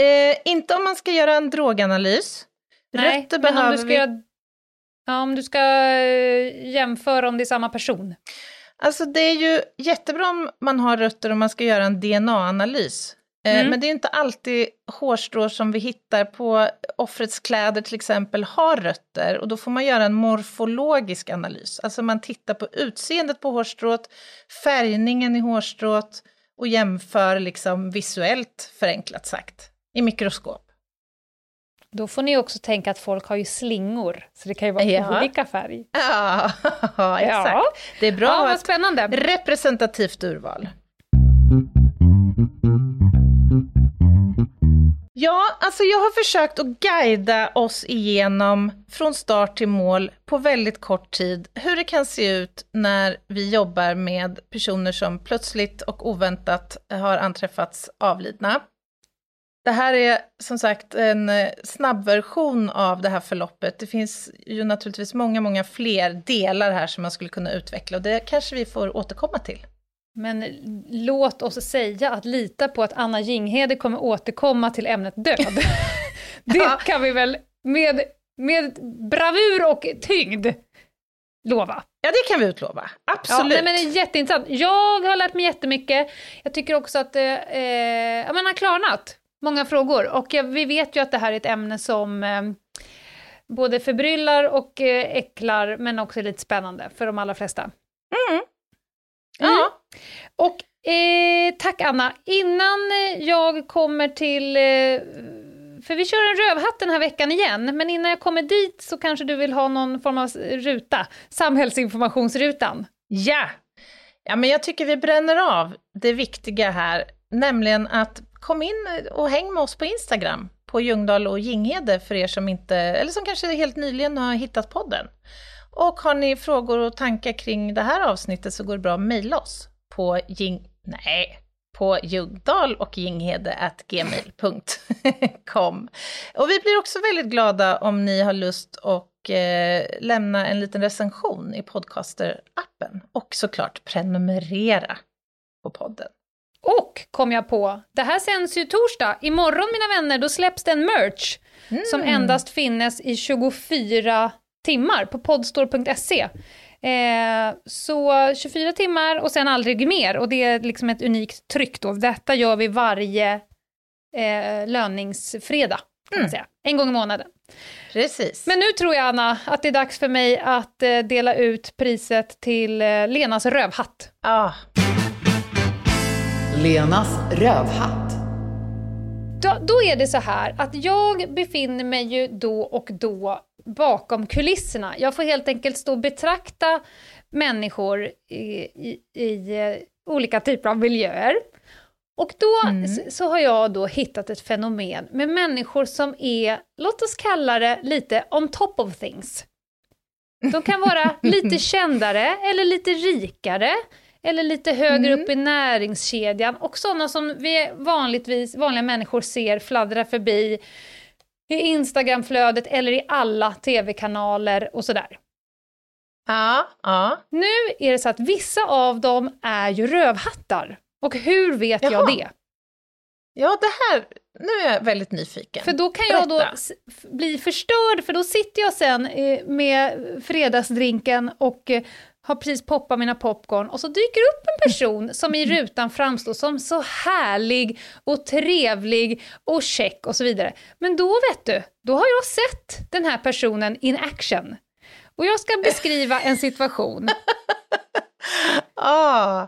Speaker 2: Eh, inte om man ska göra en droganalys.
Speaker 3: Nej, rötter men behöver om du ska vi... göra Ja, om du ska eh, jämföra om det är samma person.
Speaker 2: Alltså det är ju jättebra om man har rötter och man ska göra en DNA-analys. Eh, mm. Men det är inte alltid hårstrå som vi hittar på offrets kläder till exempel har rötter och då får man göra en morfologisk analys. Alltså man tittar på utseendet på hårstrået, färgningen i hårstrået och jämför liksom visuellt förenklat sagt i mikroskop.
Speaker 3: Då får ni också tänka att folk har ju slingor, så det kan ju vara ja. olika färg.
Speaker 2: Ja, exakt. Ja. Det är bra
Speaker 3: ja, vad spännande.
Speaker 2: representativt urval. Ja, alltså jag har försökt att guida oss igenom från start till mål på väldigt kort tid hur det kan se ut när vi jobbar med personer som plötsligt och oväntat har anträffats avlidna. Det här är som sagt en eh, snabbversion av det här förloppet. Det finns ju naturligtvis många, många fler delar här som man skulle kunna utveckla och det kanske vi får återkomma till.
Speaker 3: Men låt oss säga att lita på att Anna Jinghede kommer återkomma till ämnet död. det kan vi väl med, med bravur och tyngd lova.
Speaker 2: Ja, det kan vi utlova. Absolut.
Speaker 3: Ja, nej, men det är jätteintressant. Jag har lärt mig jättemycket. Jag tycker också att eh, eh, ja, man har klarnat många frågor. Och ja, vi vet ju att det här är ett ämne som eh, både förbryllar och eh, äcklar, men också är lite spännande för de allra flesta.
Speaker 2: Mm.
Speaker 3: Eh, tack Anna, innan eh, jag kommer till eh, för vi kör en rövhatt den här veckan igen, men innan jag kommer dit så kanske du vill ha någon form av ruta, samhällsinformationsrutan.
Speaker 2: Ja. ja, men jag tycker vi bränner av det viktiga här, nämligen att kom in och häng med oss på Instagram, på Ljungdahl och Ginghede för er som inte, eller som kanske helt nyligen har hittat podden. Och har ni frågor och tankar kring det här avsnittet så går det bra att mejla oss på jing... Nej, på Ljungdahl och gmail.com. Och vi blir också väldigt glada om ni har lust att eh, lämna en liten recension i Podcaster-appen och såklart prenumerera på podden.
Speaker 3: Och kom jag på, det här sänds ju torsdag. Imorgon mina vänner, då släpps det en merch mm. som endast finnes i 24 timmar på podstore.se. Eh, så 24 timmar och sen aldrig mer. Och det är liksom ett unikt tryck då. Detta gör vi varje eh, löningsfredag, kan mm. man säga. En gång i månaden.
Speaker 2: Precis.
Speaker 3: Men nu tror jag, Anna, att det är dags för mig att eh, dela ut priset till eh, Lenas rövhatt.
Speaker 2: Ah.
Speaker 6: Lenas rövhatt.
Speaker 3: Då, då, är det så här att jag befinner mig ju då och då bakom kulisserna. Jag får helt enkelt stå och betrakta människor i, i, i eh, olika typer av miljöer. Och då mm. så, så har jag då hittat ett fenomen med människor som är, låt oss kalla det lite on top of things. De kan vara lite kändare eller lite rikare eller lite högre mm. upp i näringskedjan och sådana som vi vanligtvis, vanliga människor ser fladdra förbi i Instagramflödet eller i alla tv-kanaler och sådär.
Speaker 2: Ja, ja.
Speaker 3: Nu är det så att vissa av dem är ju rövhattar. Och hur vet Jaha. jag det?
Speaker 2: Ja, det här, nu är jag väldigt nyfiken.
Speaker 3: För då kan Berätta. jag då bli förstörd, för då sitter jag sen eh, med fredagsdrinken och eh, har precis poppat mina popcorn och så dyker upp en person som i rutan framstår som så härlig och trevlig och check och så vidare. Men då vet du, då har jag sett den här personen in action. Och jag ska beskriva en situation.
Speaker 2: Ah,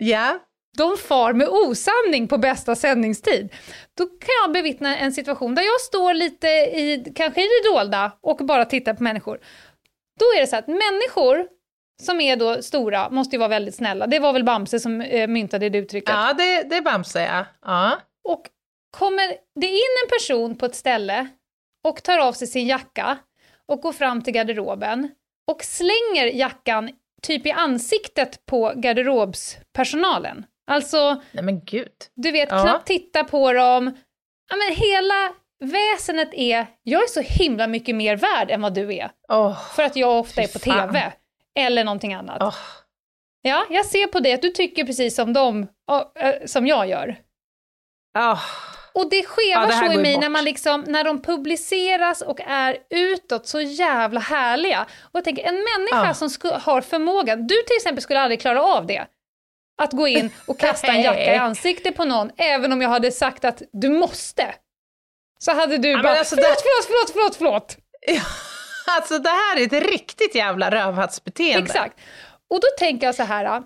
Speaker 2: ja.
Speaker 3: De far med osanning på bästa sändningstid. Då kan jag bevittna en situation där jag står lite i, kanske i det dolda och bara tittar på människor. Då är det så att människor som är då stora, måste ju vara väldigt snälla. Det var väl Bamse som eh, myntade det uttrycket?
Speaker 2: Ja, det, det är Bamse, ja. ja.
Speaker 3: Och kommer det in en person på ett ställe och tar av sig sin jacka och går fram till garderoben och slänger jackan typ i ansiktet på garderobspersonalen. Alltså,
Speaker 2: Nej men gud.
Speaker 3: du vet, ja. knappt titta på dem. Ja, men hela väsenet är, jag är så himla mycket mer värd än vad du är.
Speaker 2: Oh,
Speaker 3: för att jag ofta är på TV. Eller någonting annat.
Speaker 2: Oh.
Speaker 3: Ja, jag ser på det att du tycker precis som dem, som jag gör.
Speaker 2: Oh.
Speaker 3: Och det skevar ja, så i mig när, man liksom, när de publiceras och är utåt så jävla härliga. Och jag tänker, en människa som har förmågan, du till exempel skulle aldrig klara av det. Att gå in och kasta en jacka i ansiktet på någon, även om jag hade sagt att du måste. Så hade du ja, bara, alltså, förlåt, förlåt, förlåt, förlåt, förlåt.
Speaker 2: Ja. Alltså det här är ett riktigt jävla rövhattsbeteende.
Speaker 3: Exakt. Och då tänker jag så här,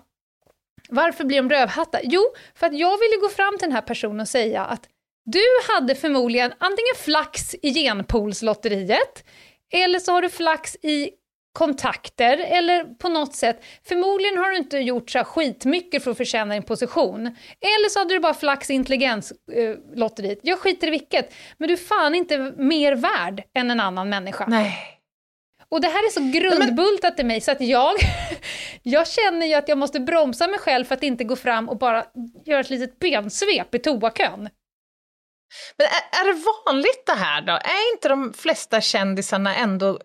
Speaker 3: varför blir de rövhattar? Jo, för att jag ville gå fram till den här personen och säga att du hade förmodligen antingen flax i genpoolslotteriet, eller så har du flax i kontakter eller på något sätt. Förmodligen har du inte gjort så skitmycket för att förtjäna din position. Eller så hade du bara flax intelligenslotteriet. Jag skiter i vilket. Men du är fan inte mer värd än en annan människa.
Speaker 2: Nej.
Speaker 3: Och det här är så grundbultat i mig så att jag, jag känner ju att jag måste bromsa mig själv för att inte gå fram och bara göra ett litet bensvep i toakön.
Speaker 2: Men är, är, det vanligt det här då? Är inte de flesta kändisarna ändå eh,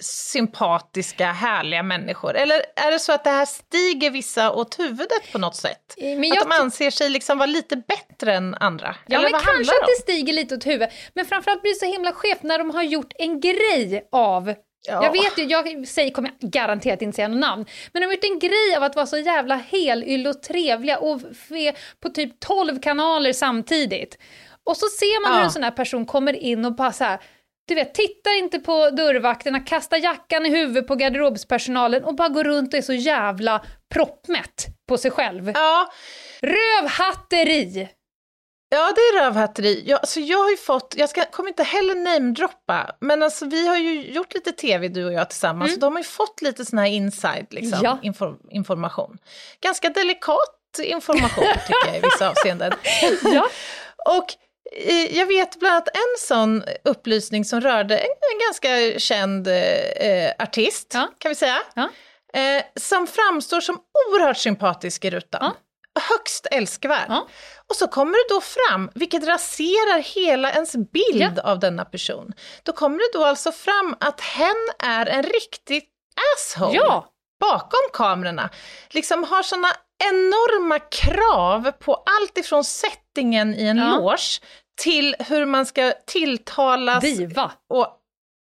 Speaker 2: sympatiska, härliga människor? Eller är det så att det här stiger vissa åt huvudet på något sätt? Men att de anser sig liksom vara lite bättre än andra?
Speaker 3: Ja,
Speaker 2: Eller
Speaker 3: men kanske att det stiger lite åt huvudet. Men framförallt blir det så himla skevt när de har gjort en grej av
Speaker 2: Ja.
Speaker 3: Jag vet ju, jag säger, kommer jag garanterat inte säga något namn, men de har gjort en grej av att vara så jävla helylle och trevliga och på typ 12 kanaler samtidigt. Och så ser man hur
Speaker 2: Ja.
Speaker 3: en sån här person kommer in och bara så här, du vet, tittar inte på dörrvakterna, kastar jackan i huvudet på garderobspersonalen och bara går runt och är så jävla proppmätt på sig själv.
Speaker 2: Ja,
Speaker 3: Rövhatteri!
Speaker 2: Ja, det är rövhatteri. Jag, alltså jag har ju fått, jag ska, kommer inte heller namedroppa, men alltså vi har ju gjort lite tv du och jag tillsammans, och de har ju fått lite sån här inside liksom,
Speaker 3: Ja.
Speaker 2: inform, information. Ganska delikat information tycker jag i vissa avseenden.
Speaker 3: Ja.
Speaker 2: Och eh, jag vet bland annat en sån upplysning som rörde en, en ganska känd eh, artist,
Speaker 3: Ja.
Speaker 2: kan vi säga,
Speaker 3: Ja.
Speaker 2: eh, som framstår som oerhört sympatisk i rutan.
Speaker 3: Ja.
Speaker 2: Högst älskvärd.
Speaker 3: Ja.
Speaker 2: Och så kommer det då fram, vilket raserar hela ens bild av denna person. Då kommer det då alltså fram att hen är en riktig asshole
Speaker 3: Ja.
Speaker 2: bakom kamerorna. Liksom har såna enorma krav på allt ifrån settingen i en
Speaker 3: Ja.
Speaker 2: loge till hur man ska tilltalas.
Speaker 3: Diva.
Speaker 2: Och,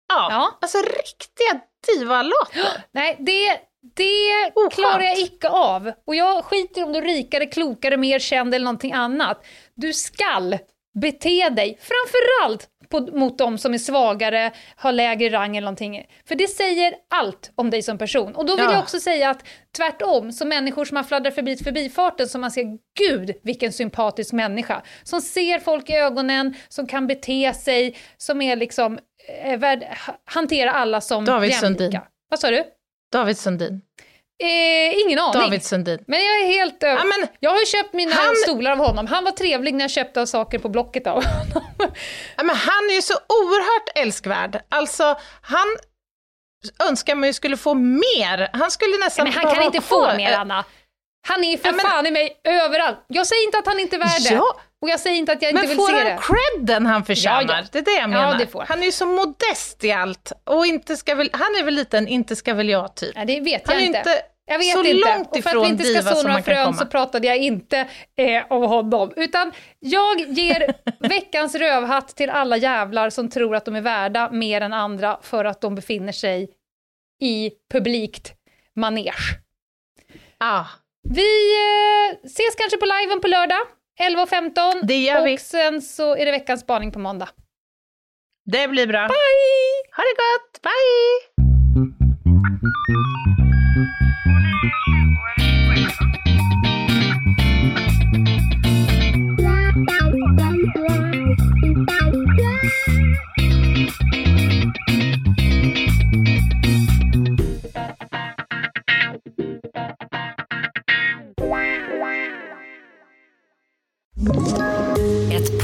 Speaker 2: ja,
Speaker 3: Ja.
Speaker 2: alltså riktiga divalater.
Speaker 3: Nej, det, det
Speaker 2: Oskönt.
Speaker 3: klarar jag icke av. Och jag skiter om du är rikare, klokare, mer känd eller någonting annat. Du skall bete dig, framförallt på, mot de som är svagare, har lägre rang eller någonting. För det säger allt om dig som person. Och då vill
Speaker 2: Ja.
Speaker 3: jag också säga att tvärtom, som människor som har fladdrat förbi förbifarten, som man ser, gud vilken sympatisk människa. Som ser folk i ögonen, som kan bete sig, som är liksom, eh, värd, ha- hantera alla som
Speaker 2: David
Speaker 3: jämlika.
Speaker 2: Sundin.
Speaker 3: Vad sa du?
Speaker 2: David Sundin.
Speaker 3: Eh, ingen aning.
Speaker 2: David Sundin.
Speaker 3: Men jag är helt över...
Speaker 2: Ja,
Speaker 3: jag har ju köpt mina
Speaker 2: han-
Speaker 3: stolar av honom. Han var trevlig när jag köpte saker på Blocket av honom.
Speaker 2: Ja, men han är ju så oerhört älskvärd. Alltså, han önskar man ju skulle få mer. Han skulle nästan
Speaker 3: Men han kan inte få mer, Anna. Han är för
Speaker 2: Ja, men-
Speaker 3: fan i mig överallt. Jag säger inte att han inte är värd det.
Speaker 2: Ja.
Speaker 3: Och jag säger inte att jag inte
Speaker 2: Men
Speaker 3: vill
Speaker 2: får
Speaker 3: se
Speaker 2: han
Speaker 3: det.
Speaker 2: credden han förtjänar?
Speaker 3: Ja, ja.
Speaker 2: Det är det jag
Speaker 3: Ja,
Speaker 2: menar.
Speaker 3: det får han.
Speaker 2: Han är ju så modest i allt. Och inte ska väl, han är väl lite en inte ska väl jag typ.
Speaker 3: Nej, det vet
Speaker 2: Han
Speaker 3: jag
Speaker 2: är
Speaker 3: inte.
Speaker 2: inte
Speaker 3: Jag vet
Speaker 2: så
Speaker 3: inte.
Speaker 2: långt
Speaker 3: och för att
Speaker 2: ifrån
Speaker 3: vi inte ska så några frön så pratade jag inte eh, om honom. Utan jag ger veckans rövhatt till alla jävlar som tror att de är värda mer än andra för att de befinner sig i publikt manege.
Speaker 2: Ah,
Speaker 3: Vi eh, ses kanske på liven på lördag, 11.15.
Speaker 2: Det gör
Speaker 3: och
Speaker 2: vi.
Speaker 3: sen så är det veckans spaning på måndag.
Speaker 2: det blir bra.
Speaker 3: Bye!
Speaker 2: Ha det gott, bye!